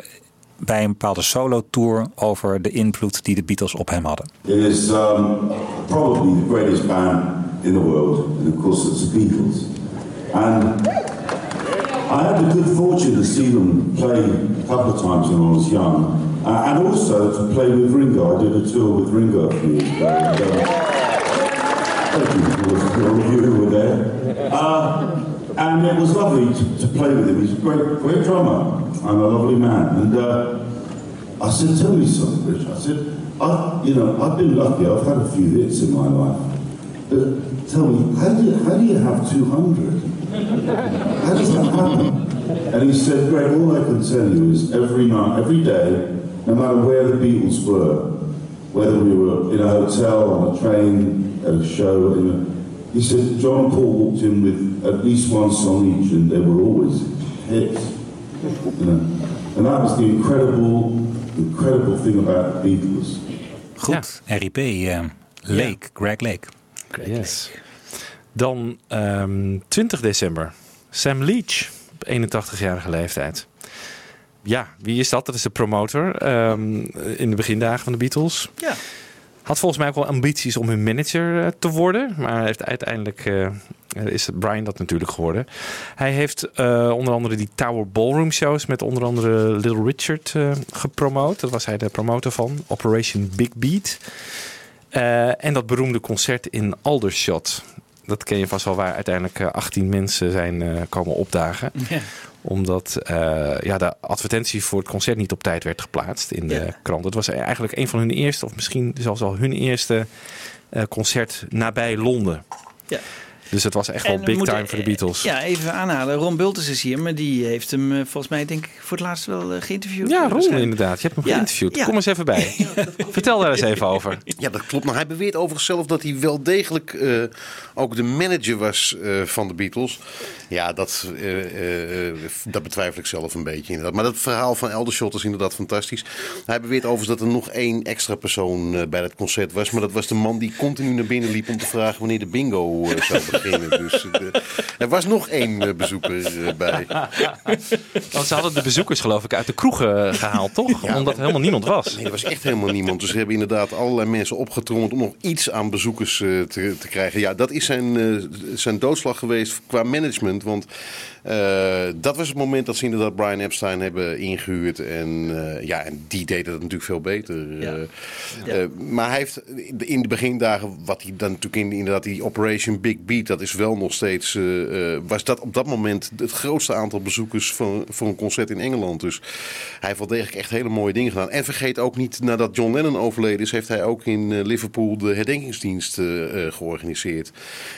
bij een bepaalde solo-tour over de invloed die de Beatles op hem hadden. It is um, probably the greatest band in the world, and of course it's the Beatles. And I had the good fortune to see them play a couple of times when I was young, uh, and also to play with Ringo. I did a tour with Ringo a few years ago. And, thank you all of you who were there. Uh, and it was lovely to, to play with him. He's a great, great drummer and a lovely man. And uh, I said, tell me something, Rich. I said, I, you know, I've been lucky. I've had a few hits in my life. But tell me, how do you, how do you have 200? How does that happen? And he said, Greg, all I can tell you is every night, every day, no matter where the Beatles were, whether we were in a hotel, on a train, at a show, in a, he said, John and Paul walked in with at least one song each, and they were always hits. You know? And that was the incredible, incredible thing about the Beatles. Goed, RIP, eh, Lake, Greg Lake. Yes. Dan ehm, 20 december. Sam Leach, op 81-jarige leeftijd. Ja, wie is dat? Dat is de promotor ehm, in de begindagen van de Beatles. Ja. Had volgens mij ook wel ambities om hun manager eh, te worden. Maar heeft uiteindelijk eh, is Brian dat natuurlijk geworden. Hij heeft eh, onder andere die Tower Ballroom shows met onder andere Little Richard gepromoot. Dat was hij de promotor van. Operation Big Beat. Eh, en dat beroemde concert in Aldershot. Dat ken je vast wel, waar uiteindelijk eh, 18 mensen zijn eh, komen opdagen. Ja. Omdat eh, ja, de advertentie voor het concert niet op tijd werd geplaatst in de Ja. krant. Het was eigenlijk een van hun eerste, of misschien zelfs al hun eerste eh, concert nabij Londen. Ja. Dus het was echt wel we big time voor de Beatles. Ja, even aanhalen. Ron Bulters is hier, maar die heeft hem eh, volgens mij denk ik voor het laatst wel eh, geïnterviewd. Ja, Ron inderdaad. Je hebt hem Ja, geïnterviewd. ja. Kom eens even bij. Vertel daar eens even over. Ja, dat klopt. Maar hij beweert overigens zelf dat hij wel degelijk eh, ook de manager was eh, van de Beatles. Ja, dat, eh, eh, dat betwijfel ik zelf een beetje inderdaad. Maar dat verhaal van Eldershot is inderdaad fantastisch. Hij beweert overigens dat er nog één extra persoon eh, bij dat concert was. Maar dat was de man die continu naar binnen liep om te vragen wanneer de bingo zou beginnen. Beginnen. Dus eh, er was nog één eh, bezoeker eh, bij. Want ze hadden de bezoekers geloof ik uit de kroegen eh, gehaald, toch? Omdat er helemaal niemand was. Nee, er was echt helemaal niemand. Dus ze hebben inderdaad allerlei mensen opgetrommeld om nog iets aan bezoekers te, te krijgen. Ja, dat is zijn, zijn doodslag geweest qua management. Want eh, dat was het moment dat ze inderdaad Brian Epstein hebben ingehuurd. En, eh, ja, en die deden dat natuurlijk veel beter. Ja. Maar hij heeft in de begindagen, wat hij dan natuurlijk in inderdaad die Operation Big Beat, dat is wel nog steeds, eh, eh, was dat op dat moment het grootste aantal bezoekers van, voor een concert in Engeland. Dus hij heeft wel degelijk echt hele mooie dingen gedaan. En vergeet ook niet, nadat John Lennon overleden is, heeft hij ook in eh, Liverpool de herdenkingsdienst georganiseerd.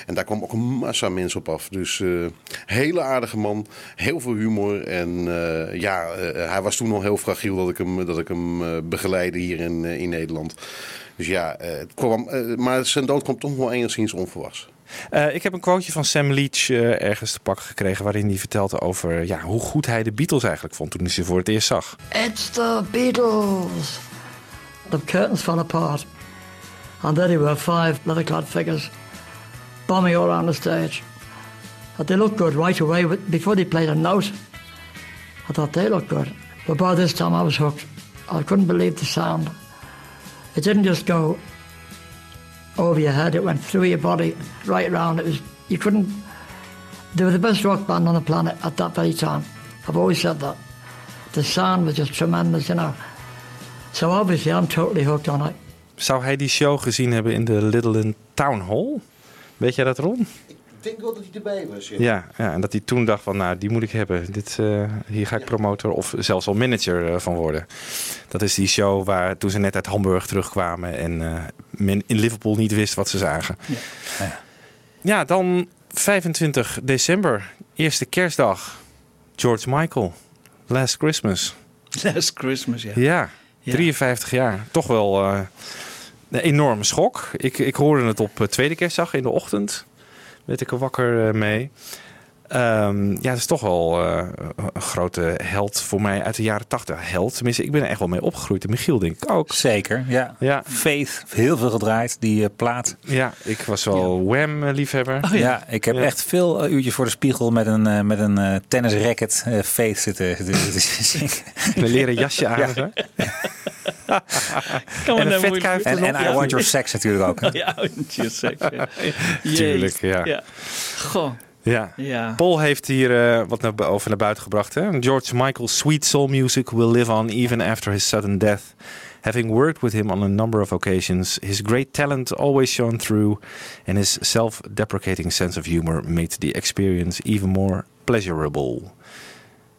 En daar kwam ook een massa mensen op af. Dus hele aardige man, heel veel humor. En ja, hij was toen al heel fragiel dat ik hem, dat ik hem begeleidde hier in, in Nederland. Dus ja, eh, het kwam, eh, maar zijn dood kwam toch wel enigszins onverwachts. Eh, ik heb een quoteje van Sam Leach ergens te pakken gekregen... waarin hij vertelde over ja, hoe goed hij de Beatles eigenlijk vond toen hij ze voor het eerst zag. It's the Beatles. The curtains fell apart, and there they were, five leather-clad figures bombing all around the stage. But they looked good right away. but Before they played a note, I thought they looked good. But by this time, I was hooked. I couldn't believe the sound. It didn't just go over your head; it went through your body, right around. It was you couldn't. They were the best rock band on the planet at that very time. I've always said that. The sound was just tremendous, you know. So obviously, I'm totally hooked on it. Zou hij die show gezien hebben in de Little Town Hall? Weet jij dat, Ron? Ik denk wel dat hij erbij was. Ja, ja, en dat hij toen dacht van, nou, die moet ik hebben. Dit, eh, hier ga ik promotor of zelfs al manager eh, van worden. Dat is die show waar toen ze net uit Hamburg terugkwamen en eh, men in Liverpool niet wist wat ze zagen. Ja. Ja, dan 25 december, eerste kerstdag. George Michael, Last Christmas. Last Christmas, ja. Ja, Ja. 53 jaar. Toch wel een enorme schok. Ik, ik hoorde het op tweede kerstdag in de ochtend. Werd ik er wakker eh, mee. Ehm, ja, het is toch wel eh, een grote held voor mij uit de jaren 80. Held, tenminste, ik ben er echt wel mee opgegroeid. En Michiel denk ik ook. Zeker, ja. Ja. Faith, heel veel gedraaid, die eh, plaat. Ja, ik was wel Wham-liefhebber. ja. ik heb Ja. echt veel eh, uurtjes voor de spiegel met een, eh, met een eh, tennisracket eh, Faith zitten. Een leren jasje aan. Ja. hè? Kan en een vetkuif En, en I Want Your Sex natuurlijk ook. hè. Ja, I want your sex. ja. Tuurlijk, ja. Goh. Ja. Ja. Paul heeft hier eh, wat naar, over naar buiten gebracht. Hè? George Michael's sweet soul music will live on even after his sudden death. Having worked with him on a number of occasions, his great talent always shone through, and his self-deprecating sense of humor made the experience even more pleasurable.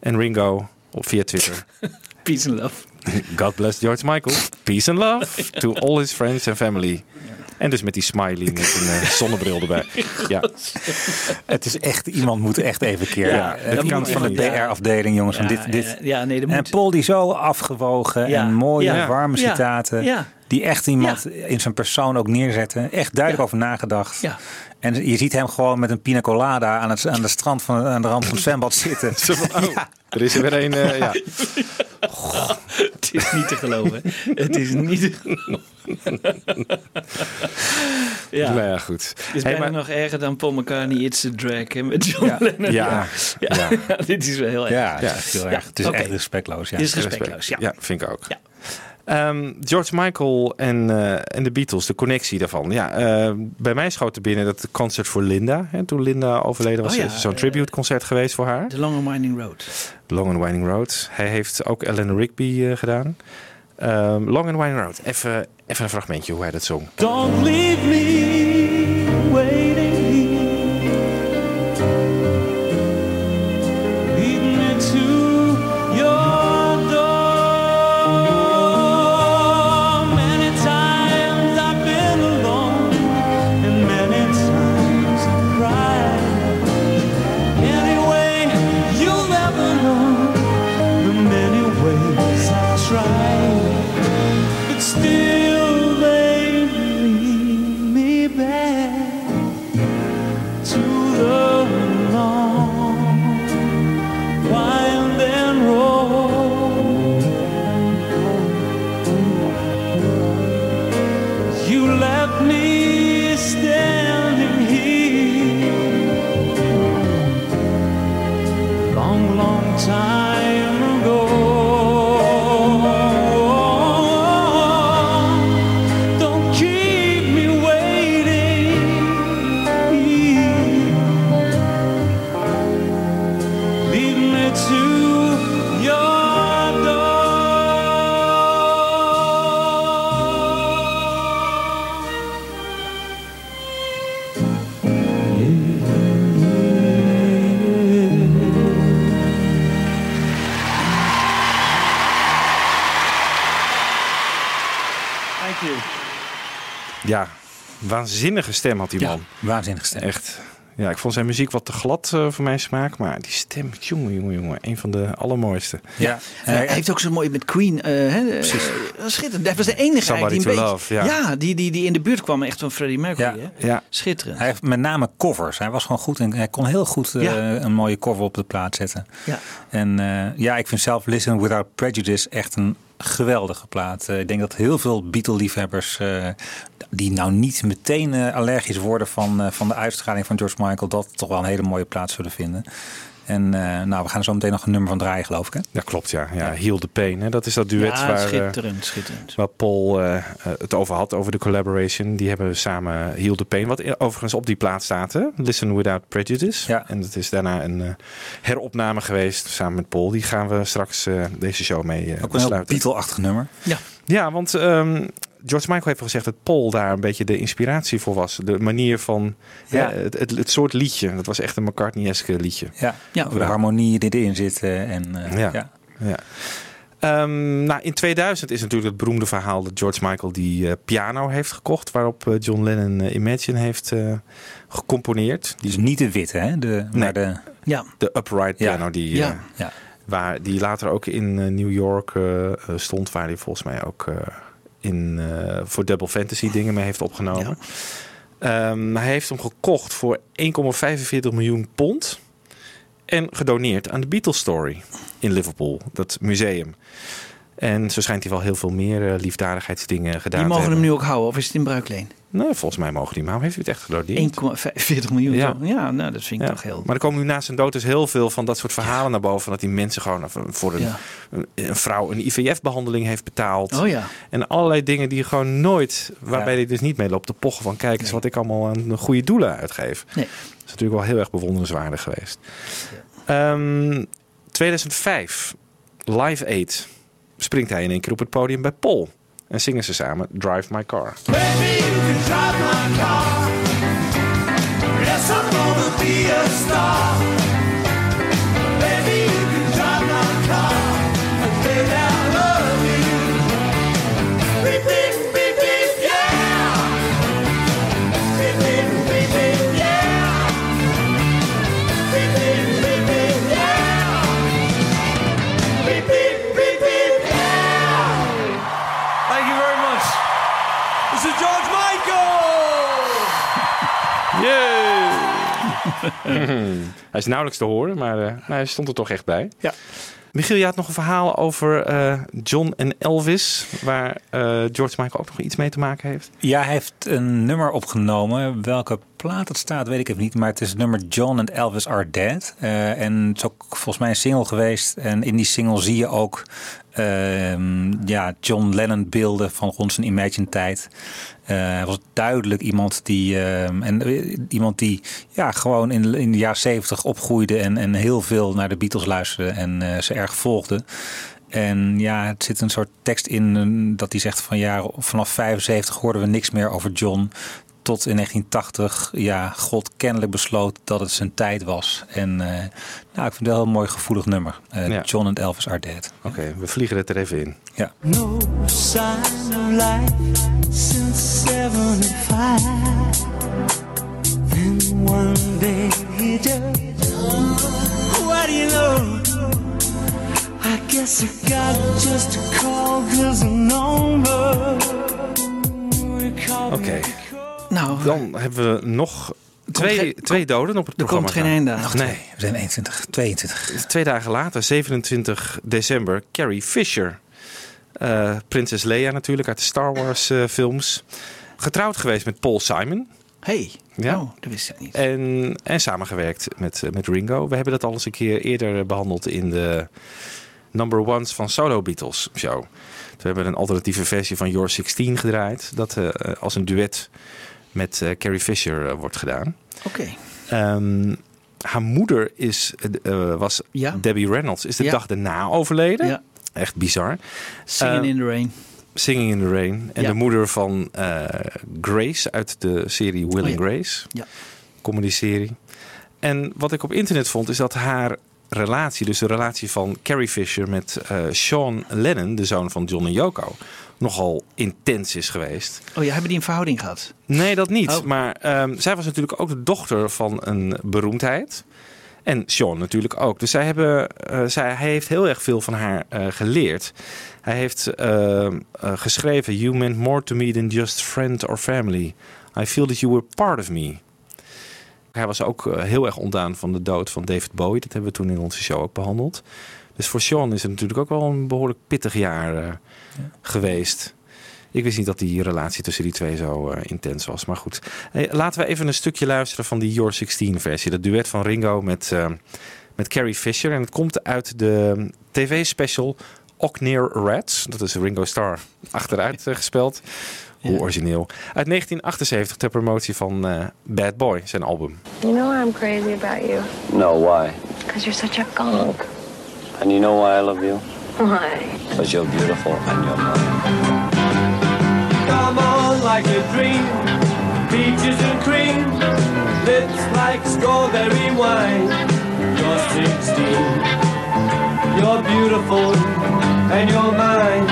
En Ringo op via Twitter. Peace and love. God bless George Michael. Peace and love to all his friends and family. En dus met die smiley met een eh, zonnebril erbij. Ja. Het is echt, iemand moet echt even keer. Ja, het kant moet van de echt. DR-afdeling, jongens. Ja, dit, dit. ja, nee, dat en moet. Paul die zo afgewogen Ja, en mooie, ja, warme ja, citaten. ja. Die echt iemand in zijn persoon ook neerzetten. Echt duidelijk over nagedacht. Ja. En je ziet hem gewoon met een pina colada aan, het, aan de strand van aan de rand van het zwembad zitten. Oh, Er is er weer een, eh, ja. Het is niet te geloven. Het is niet te geloven. ja. Nou ja, goed. Het is Hey, bijna maar- nog erger dan Paul McCartney It's a Drag hè, met John Ja. Lennon. Ja. Ja. Ja. dit is wel heel erg. Ja, het is echt heel erg. Het is oké. echt respectloos. Ja. Dit is respectloos, ja. Ja, vind ik ook. Ehm, George Michael en, eh, en de Beatles, de connectie daarvan. Ja, eh, bij mij schoot er binnen dat concert voor Linda. Hè, toen Linda overleden was, Oh ja, is er zo'n eh, tribute-concert geweest voor haar. The Long and Winding Road. Long and Winding Road. Hij heeft ook Eleanor Rigby eh, gedaan. Ehm, Long and Winding Road. Even, even een fragmentje hoe hij dat zong. Don't leave me waanzinnige stem had die Ja, man. waanzinnige stem. Echt. Ja, ik vond zijn muziek wat te glad eh, voor mijn smaak. Maar die stem, jongen, jongen, jongen. Een van de allermooiste. Ja. hij heeft ook zo mooi met Queen. eh, hè, Precies. schitterend. Hij was de enige Somebody eigenlijk die een beetje... love, ja. die, die, die in de buurt kwam echt van Freddie Mercury. Ja. Hè? Ja. Schitterend. Hij heeft met name covers. Hij was gewoon goed en hij kon heel goed eh, Ja. een mooie cover op de plaat zetten. Ja. En eh, ja, ik vind zelf Listen Without Prejudice echt een geweldige plaat. Eh, ik denk dat heel veel Beatle-liefhebbers eh, die nou niet meteen eh, allergisch worden van, van de uitstraling van George Michael, dat toch wel een hele mooie plaat zullen vinden. En eh, nou, we gaan er zo meteen nog een nummer van draaien, geloof ik. Hè? Ja, klopt. Ja, ja. Heal the Pain. Hè. Dat is dat duet Ja, waar, eh, schitterend, schitterend. waar Paul eh, het over had, over de collaboration. Die hebben samen Heal the Pain, wat overigens op die plaat staat. Hè? Listen Without Prejudice. Ja. En dat is daarna een eh, heropname geweest samen met Paul. Die gaan we straks eh, deze show mee eh Ook een heel. Beatle-achtig nummer. Ja. Ja, want ehm, George Michael heeft gezegd dat Paul daar een beetje de inspiratie voor was. De manier van Ja. hè, het, het, het soort liedje. Dat was echt een McCartney-eske liedje. Ja, Ja. De harmonie die erin zitten. En, eh, Ja. ja. Ja. Ehm, nou, in 2000 is natuurlijk het beroemde verhaal dat George Michael die eh, piano heeft gekocht. Waarop eh, John Lennon eh, Imagine heeft eh, gecomponeerd. Dus niet de witte, hè? De, Nee. maar de, Ja. De upright Ja. piano die, Ja. eh, ja. waar, die later ook in eh, New York eh, eh, stond. Waar hij volgens mij ook eh, in, eh, voor Double Fantasy dingen mee heeft opgenomen. Ehm, hij heeft hem gekocht voor 1,45 miljoen pond. En gedoneerd aan de Beatles Story in Liverpool, dat museum. En zo schijnt hij wel heel veel meer eh, liefdadigheidsdingen gedaan Die te mogen hem hebben. nu ook houden, of is het in bruikleen? Nee, volgens mij mogen die, maar heeft hij het echt gedoneerd? 1,45 miljoen. Ja. Ja, nou, dat vind ik Ja. toch heel... Maar er komen nu na zijn dood dus heel veel van dat soort verhalen naar boven. Dat die mensen gewoon voor een, Ja. een, een vrouw een IVF-behandling heeft betaald. Oh ja. En allerlei dingen die gewoon nooit, waarbij Ja. hij dus niet mee loopt te pochen van kijk eens wat ik allemaal aan goede doelen uitgeef. Nee. Dat is natuurlijk wel heel erg bewonderenswaardig geweest. Ehm, 2005, Live Aid, springt hij in één keer op het podium bij Paul. En zingen ze samen Drive My Car. Baby, drive my car. Yes, I'm gonna be a star. hij is nauwelijks te horen, maar eh, nou, hij stond er toch echt bij. Ja. Michiel, je had nog een verhaal over eh, John en Elvis, waar eh, George Michael ook nog iets mee te maken heeft. Ja, hij heeft een nummer opgenomen. Welke plaat het staat, weet ik even niet. Maar het is het nummer John and Elvis Are Dead. Eh, en het is ook volgens mij een single geweest. En in die single zie je ook ehm, ja, John Lennon beelden van rond zijn Imagine tijd. Eh, hij was duidelijk iemand die, ehm, en, eh, iemand die ja, gewoon in, in de jaren zeventig opgroeide en, en heel veel naar de Beatles luisterde en eh, ze erg volgde. En ja, het zit een soort tekst in eh, dat hij zegt van ja, vanaf 75 hoorden we niks meer over John. Tot in 1980, ja, God kennelijk besloot dat het zijn tijd was. En eh, nou, ik vind het wel een mooi gevoelig nummer. Eh, Ja. John and Elvis are dead. Oké, we vliegen het er even in. Ja. No sign of life since 75. Then one day he just, what do you know? I guess I got just a call cause a number. Oké. Nou, Dan hebben we nog twee, geen- twee doden op het er programma. komt geen einde aan. Nog Nee. We zijn 21, 22. Twee dagen later, 27 december, Carrie Fisher. Eh, Prinses Leia natuurlijk uit de Star Wars eh, films. Getrouwd geweest met Paul Simon. Hey, Ja. oh, dat wist ik niet. En, en samengewerkt met, eh, met Ringo. We hebben dat al eens een keer eerder behandeld in de Number Ones van Solo Beatles show. We hebben een alternatieve versie van Your 16 gedraaid. Dat eh, als een duet met eh, Carrie Fisher eh, wordt gedaan. Oké. Ehm, haar moeder is, eh, was Ja. Debbie Reynolds. Is de Ja. dag daarna overleden. Ja. Echt bizar. Singing in the Rain. Singing in the Rain. En de moeder van Grace uit de serie Will Oh and. Grace. Ja. Comedy-serie. En wat ik op internet vond is dat haar relatie, dus de relatie van Carrie Fisher met Sean Lennon, de zoon van John en Yoko, nogal intens is geweest. Oh, ja, hebben die een verhouding gehad? Nee, dat niet. Oh. Maar ehm, zij was natuurlijk ook de dochter van een beroemdheid. En Sean natuurlijk ook. Dus zij hebben, eh, zij, hij heeft heel erg veel van haar eh, geleerd. Hij heeft eh, eh, geschreven: You meant more to me than just friend or family. I feel that you were part of me. Hij was ook heel erg ontdaan van de dood van David Bowie. Dat hebben we toen in onze show ook behandeld. Dus voor Sean is het natuurlijk ook wel een behoorlijk pittig jaar geweest. Ik wist niet dat die relatie tussen die twee zo eh, intens was. Maar goed, hey, laten we even een stukje luisteren van die Your 16 versie. Dat duet van Ringo met, eh, met Carrie Fisher. En het komt uit de tv-special Okneer Rats. Dat is Ringo Starr achteruit gespeld. Hoe origineel. Uit 1978 ter promotie van eh, Bad Boy, zijn album. You know I'm crazy about you. No, why? Because you're such a gunk. And you know why I love you? Why? Because you're beautiful and you're mine. Come on like a dream, peaches and cream, lips like strawberry wine. You're 16, you're beautiful and you're mine.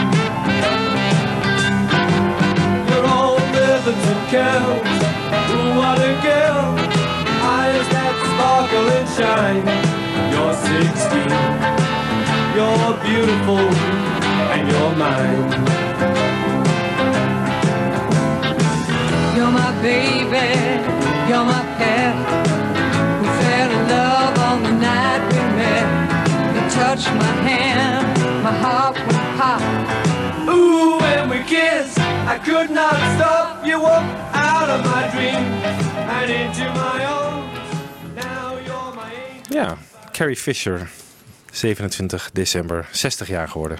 You're all ribbons and curls, ooh what a girl, eyes that sparkle and shine. You're 16, you're beautiful and you're mine. You're my baby, you're my pet. We fell in love on the night we met. You touched my hand, my heart went pop. Ooh, when we kissed, I could not stop. You walked out of my dream and into my own. Now you're my angel. Ja, Carrie Fisher, 27 december, 60 jaar geworden.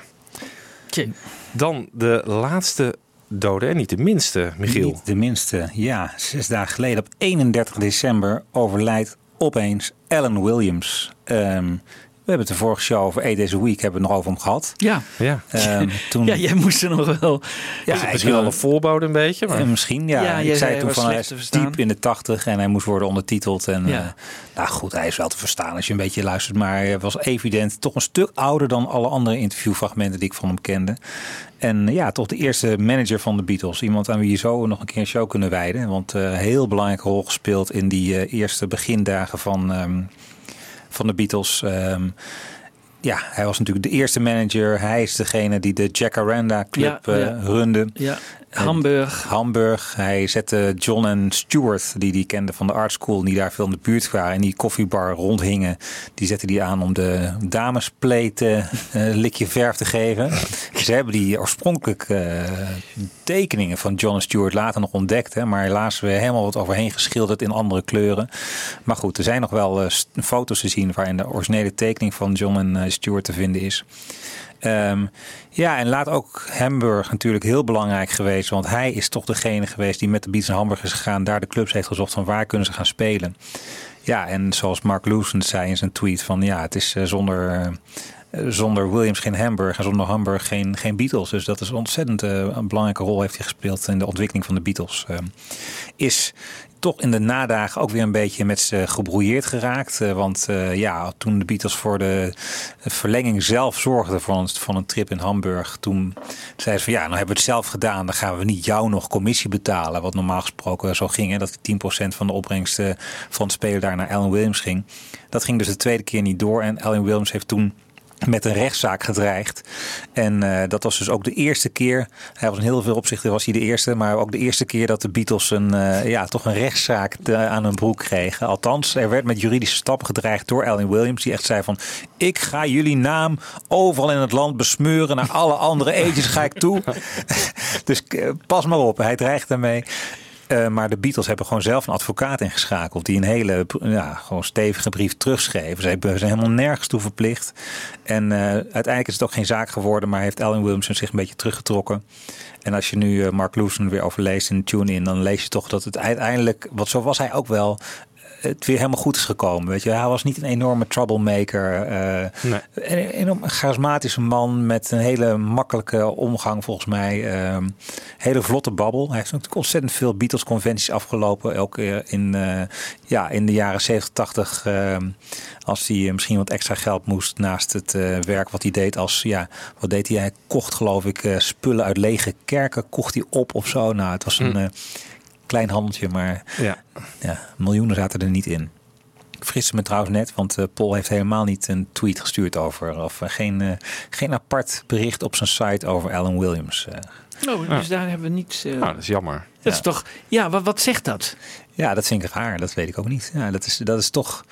Dan de laatste dode en niet de minste, Michiel. Niet de minste, ja. Zes dagen geleden, op 31 december, overlijdt opeens Alan Williams. Ehm, we hebben het de vorige show over Eight Days a Week hebben we het nog over hem gehad. Ja. Ja. Ehm, toen, Ja, jij moest er nog wel. Ja, hij misschien wel een voorbode een beetje. Maar... Eh, misschien, ja. Ik zei toen van hij is diep in de tachtig en hij moest worden ondertiteld. En Ja. eh, nou goed, hij is wel te verstaan als je een beetje luistert. Maar hij was evident toch een stuk ouder dan alle andere interviewfragmenten die ik van hem kende. En ja, toch de eerste manager van de Beatles. Iemand aan wie je zo nog een keer een show kunnen wijden. Want eh, een heel belangrijke rol gespeeld in die eh, eerste begindagen van, ehm, van de Beatles. Ehm, ja, hij was natuurlijk de eerste manager. Hij is degene die de Jacaranda Club Ja, eh, ja. runde. Ja, Hamburg. Hamburg. Hij zette John en Stuart, die die kende van de art school, die daar veel in de buurt waren en die koffiebar rondhingen. Die zette die aan om de damespleten een likje verf te geven. Ze hebben die oorspronkelijk eh, tekeningen van John en Stuart later nog ontdekt. Hè, maar helaas weer helemaal wat overheen geschilderd in andere kleuren. Maar goed, er zijn nog wel eh, foto's te zien waarin de originele tekening van John en eh, Stuart te vinden is. Ehm, ja, en laat ook Hamburg natuurlijk heel belangrijk geweest. Want hij is toch degene geweest die met de naar Hamburg is gegaan. Daar de clubs heeft gezocht van waar kunnen ze gaan spelen. Ja, en zoals Mark Lewson zei in zijn tweet van ja, het is eh, zonder... eh, zonder Williams geen Hamburg en zonder Hamburg geen, geen Beatles. Dus dat is ontzettend eh, een belangrijke rol heeft hij gespeeld in de ontwikkeling van de Beatles. Ehm, is toch in de nadagen ook weer een beetje met ze gebrouilleerd geraakt. Eh, want eh, ja, toen de Beatles voor de verlenging zelf zorgden een, van een trip in Hamburg. Toen zeiden ze van ja, nou hebben we het zelf gedaan. Dan gaan we niet jou nog commissie betalen. Wat normaal gesproken zo ging. Hè, dat 10% van de opbrengst eh, van het spelen daar naar Alan Williams ging. Dat ging dus de tweede keer niet door. En Alan Williams heeft toen met een rechtszaak gedreigd. En eh, dat was dus ook de eerste keer. Hij was in heel veel opzichten was hij de eerste, maar ook de eerste keer dat de Beatles een, eh, ja, toch een rechtszaak te- aan hun broek kregen. Althans, er werd met juridische stappen gedreigd door Alan Williams, die echt zei van: ik ga jullie naam overal in het land besmeuren. Naar alle andere eetjes ga ik toe. dus eh, pas maar op, hij dreigt daarmee. Eh, maar de Beatles hebben gewoon zelf een advocaat ingeschakeld. Die een hele ja, gewoon stevige brief terugschreef. Ze hebben- zijn helemaal nergens toe verplicht. En eh, uiteindelijk is het ook geen zaak geworden. Maar heeft Alan Williamson zich een beetje teruggetrokken. En als je nu eh, Mark Lewson weer overleest in Tune In. Dan lees je toch dat het uiteindelijk. Want zo was hij ook wel. Het weer helemaal goed is gekomen. Weet je, hij was niet een enorme troublemaker. Nee. een charismatische man met een hele makkelijke omgang volgens mij. Ehm, hele vlotte babbel. Hij heeft natuurlijk ontzettend veel Beatles conventies afgelopen. Ook eh, in, eh, ja, in de jaren 70, 80. ehm, als hij misschien wat extra geld moest naast het eh, werk wat hij deed als, ja, wat deed hij? Hij kocht geloof ik spullen uit lege kerken, kocht hij op of zo. Nou, het was een Hm. Eh, klein handeltje, maar Ja. ja, miljoenen zaten er niet in. Ik friste me trouwens net, want eh, Paul heeft helemaal niet een tweet gestuurd over, of eh, geen, eh, geen apart bericht op zijn site over Alan Williams. eh. Oh, dus daar hebben we niets... eh, Nou, dat is jammer. dat is toch... Ja, wat, wat zegt dat? Ja, dat vind ik raar. Dat weet ik ook niet. Ja, dat is, dat is toch.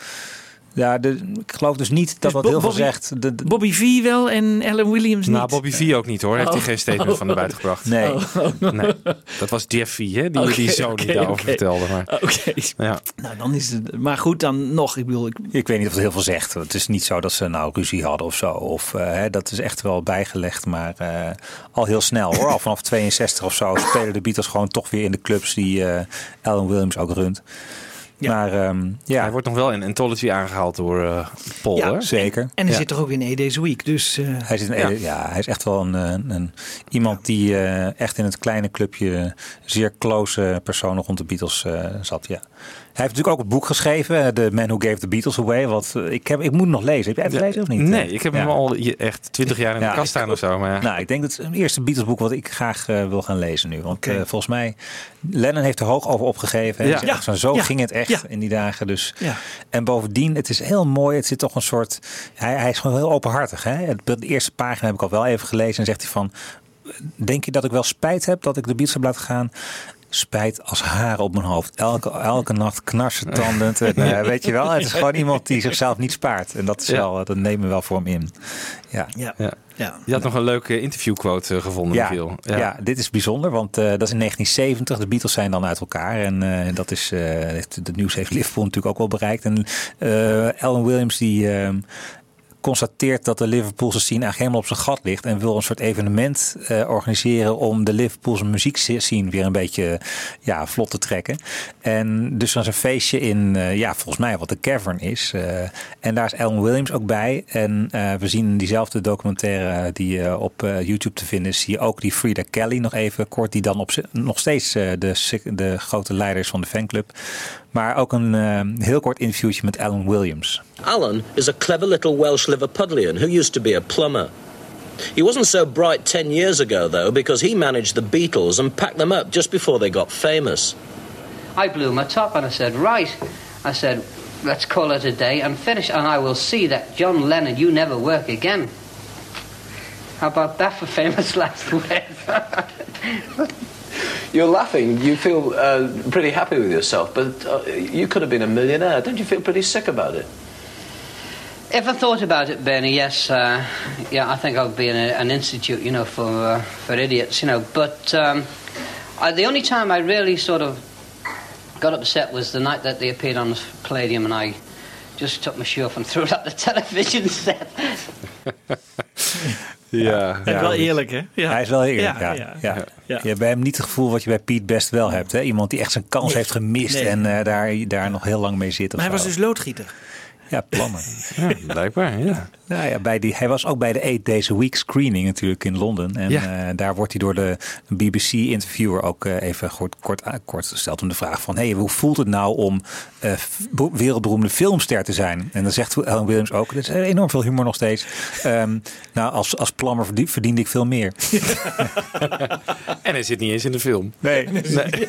Ja, de, ik geloof dus niet dat Dus dat Bo- heel veel Bobby- zegt. De, de- Bobby V wel en Alan Williams niet? Nou, Bobby V ook niet hoor. Heeft hij Oh. geen statement van naar buiten gebracht. Nee. nee. Dat was Jeff V, hè? Die, die zo niet daarover oké. vertelde. Maar, Oké. ja. Nou, dan is het... Maar goed, dan nog. Ik bedoel, ik, Ik weet niet of het heel veel zegt. Het is niet zo dat ze nou ruzie hadden of zo. Of, eh, hè, dat is echt wel bijgelegd, maar eh, al heel snel hoor. Al vanaf 62 of zo spelen de Beatles gewoon toch weer in de clubs die eh, Alan Williams ook runt. Maar ehm, ja, Hij wordt nog wel in Anthology aangehaald door eh, Paul, Ja, hè? zeker. en hij Ja. zit toch ook in A Days Week, dus... eh, Hij, zit in, Ja. ja. hij is echt wel een, een, een- iemand die eh, echt in het kleine clubje zeer close personen rond de Beatles eh, zat. Ja. Hij heeft natuurlijk ook een boek geschreven, eh, The Man Who Gave the Beatles Away. Wat eh, ik, heb, ik moet nog lezen. Heb jij het gelezen of niet? Nee, ik heb hem al echt twintig jaar in de kast staan of zo. Maar. Nou, ik denk dat het het eerste Beatles-boek wat ik graag eh, wil gaan lezen nu. Want volgens mij, Lennon heeft er hoog over opgegeven. Ja. Zo, Ja. ging het echt Ja. in die dagen. Dus. Ja. En bovendien, het is heel mooi. Het zit toch een soort... Hij, hij is gewoon heel openhartig. Hè? Het- De eerste pagina heb ik al wel even gelezen. En zegt hij van... Denk je dat ik wel spijt heb dat ik de Beatles heb laten gaan? Spijt als haren op mijn hoofd. Elke, elke nacht knarsen tandend. En, eh, weet je wel, het is gewoon iemand die zichzelf niet spaart. En dat, is Ja. wel, dat nemen we wel voor hem in. Ja. ja. Ja. Ja. Je had nog een leuke interviewquote eh, gevonden, Ja, Michiel. ja. dit is bijzonder, want eh, dat is in 1970. De Beatles zijn dan uit elkaar. En eh, dat is, eh, heeft- de nieuws heeft Liverpool natuurlijk ook wel bereikt. En eh Alan Williams die eh, constateert dat de Liverpoolse scene eigenlijk helemaal op zijn gat ligt. En wil een soort evenement eh, organiseren om de Liverpoolse muziekscene weer een beetje ja, vlot te trekken. En dus dan is een feestje in, eh, ja, volgens mij wat de Cavern is. Eh, en daar is Alan Williams ook bij. En we zien diezelfde documentaire die op YouTube te vinden is, zie je ook die Frida Kelly nog even kort, die dan op, nog steeds de, de grote leiders van de fanclub. Maar ook een heel kort interviewtje met Alan Williams. Alan is a clever little Welsh Liverpudlian who used to be a plumber. He wasn't so bright 10 years ago, though, because he managed the Beatles and packed them up just before they got famous. I blew my top and I said, right. I said, let's call it a day and finish, and I will see that John Lennon, you never work again. How about that for famous last words? You're laughing. You feel uh, pretty happy with yourself, but uh, you could have been a millionaire. Don't you feel pretty sick about it? If I thought about it, Bernie, yes, uh, yeah, I think I would be in a, an institute, you know, for uh, for idiots, you know. But um, I, the only time I really sort of got upset was the night that they appeared on the Palladium, and I just took my shoe off and threw it at the television set. Ja, En wel eerlijk, hè? Ja. Hij is wel eerlijk, Ja, ja. ja, ja, ja. Je hebt bij hem niet het gevoel wat je bij Piet best wel hebt. Hè? Iemand die echt zijn kans Nee. heeft gemist Nee. en eh, daar, daar nog heel lang mee zit. Maar hij was dus loodgieter. Ja, plannen. Ja, blijkbaar, ja. Nou ja, bij die, hij was ook bij de Eight Days a Week screening natuurlijk in Londen. En Ja. eh, daar wordt hij door de BBC-interviewer ook eh, even kort, kort, kort gesteld om de vraag van... Hey, hoe voelt het nou om eh, wereldberoemde filmster te zijn? En dan zegt Alan Williams ook, er is enorm veel humor nog steeds. Ehm, nou, als, als plammer verdien- verdiende ik veel meer. En hij zit niet eens in de film. Nee,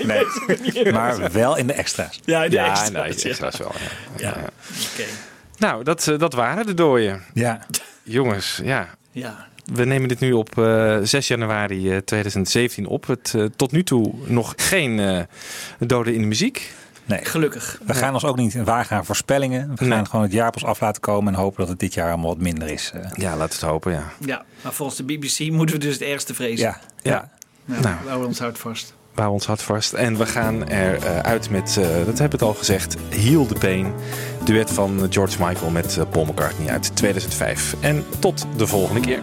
nee. maar wel in de extra's. Ja, de ja, extra's, nee, de ja. extra's wel. Ja. Ja, Ja. Nou, dat, eh, dat waren de dooien. Ja. Jongens, ja. Ja. We nemen dit nu op eh, 6 januari eh, 2017 op. Het, eh, tot nu toe nog geen eh, doden in de muziek. Nee. Gelukkig. We gaan ons ook niet wagen aan voorspellingen. We gaan Nee. gewoon het jaar pas af laten komen en hopen dat het dit jaar allemaal wat minder is. eh. Ja, laten we het hopen, ja. Ja, maar volgens de BBC moeten we dus het ergste vrezen. Ja, ja. Nou, Nou. we houden ons hart vast. Houden ons hart vast. En we gaan er eh, uit met, eh, dat heb ik al gezegd, Heal the Pain. Duet van George Michael met eh, Paul McCartney uit 2005. En tot de volgende keer.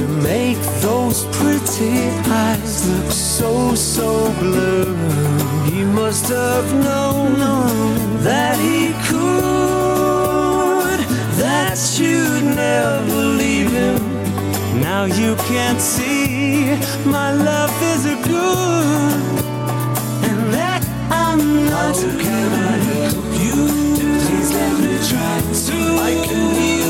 to make those pretty eyes look so, so blue. He must have known that he could, that you'd never leave him. Now you can't see my love is a good, and that I'm not. How can I help you? Please let me try to. I can heal.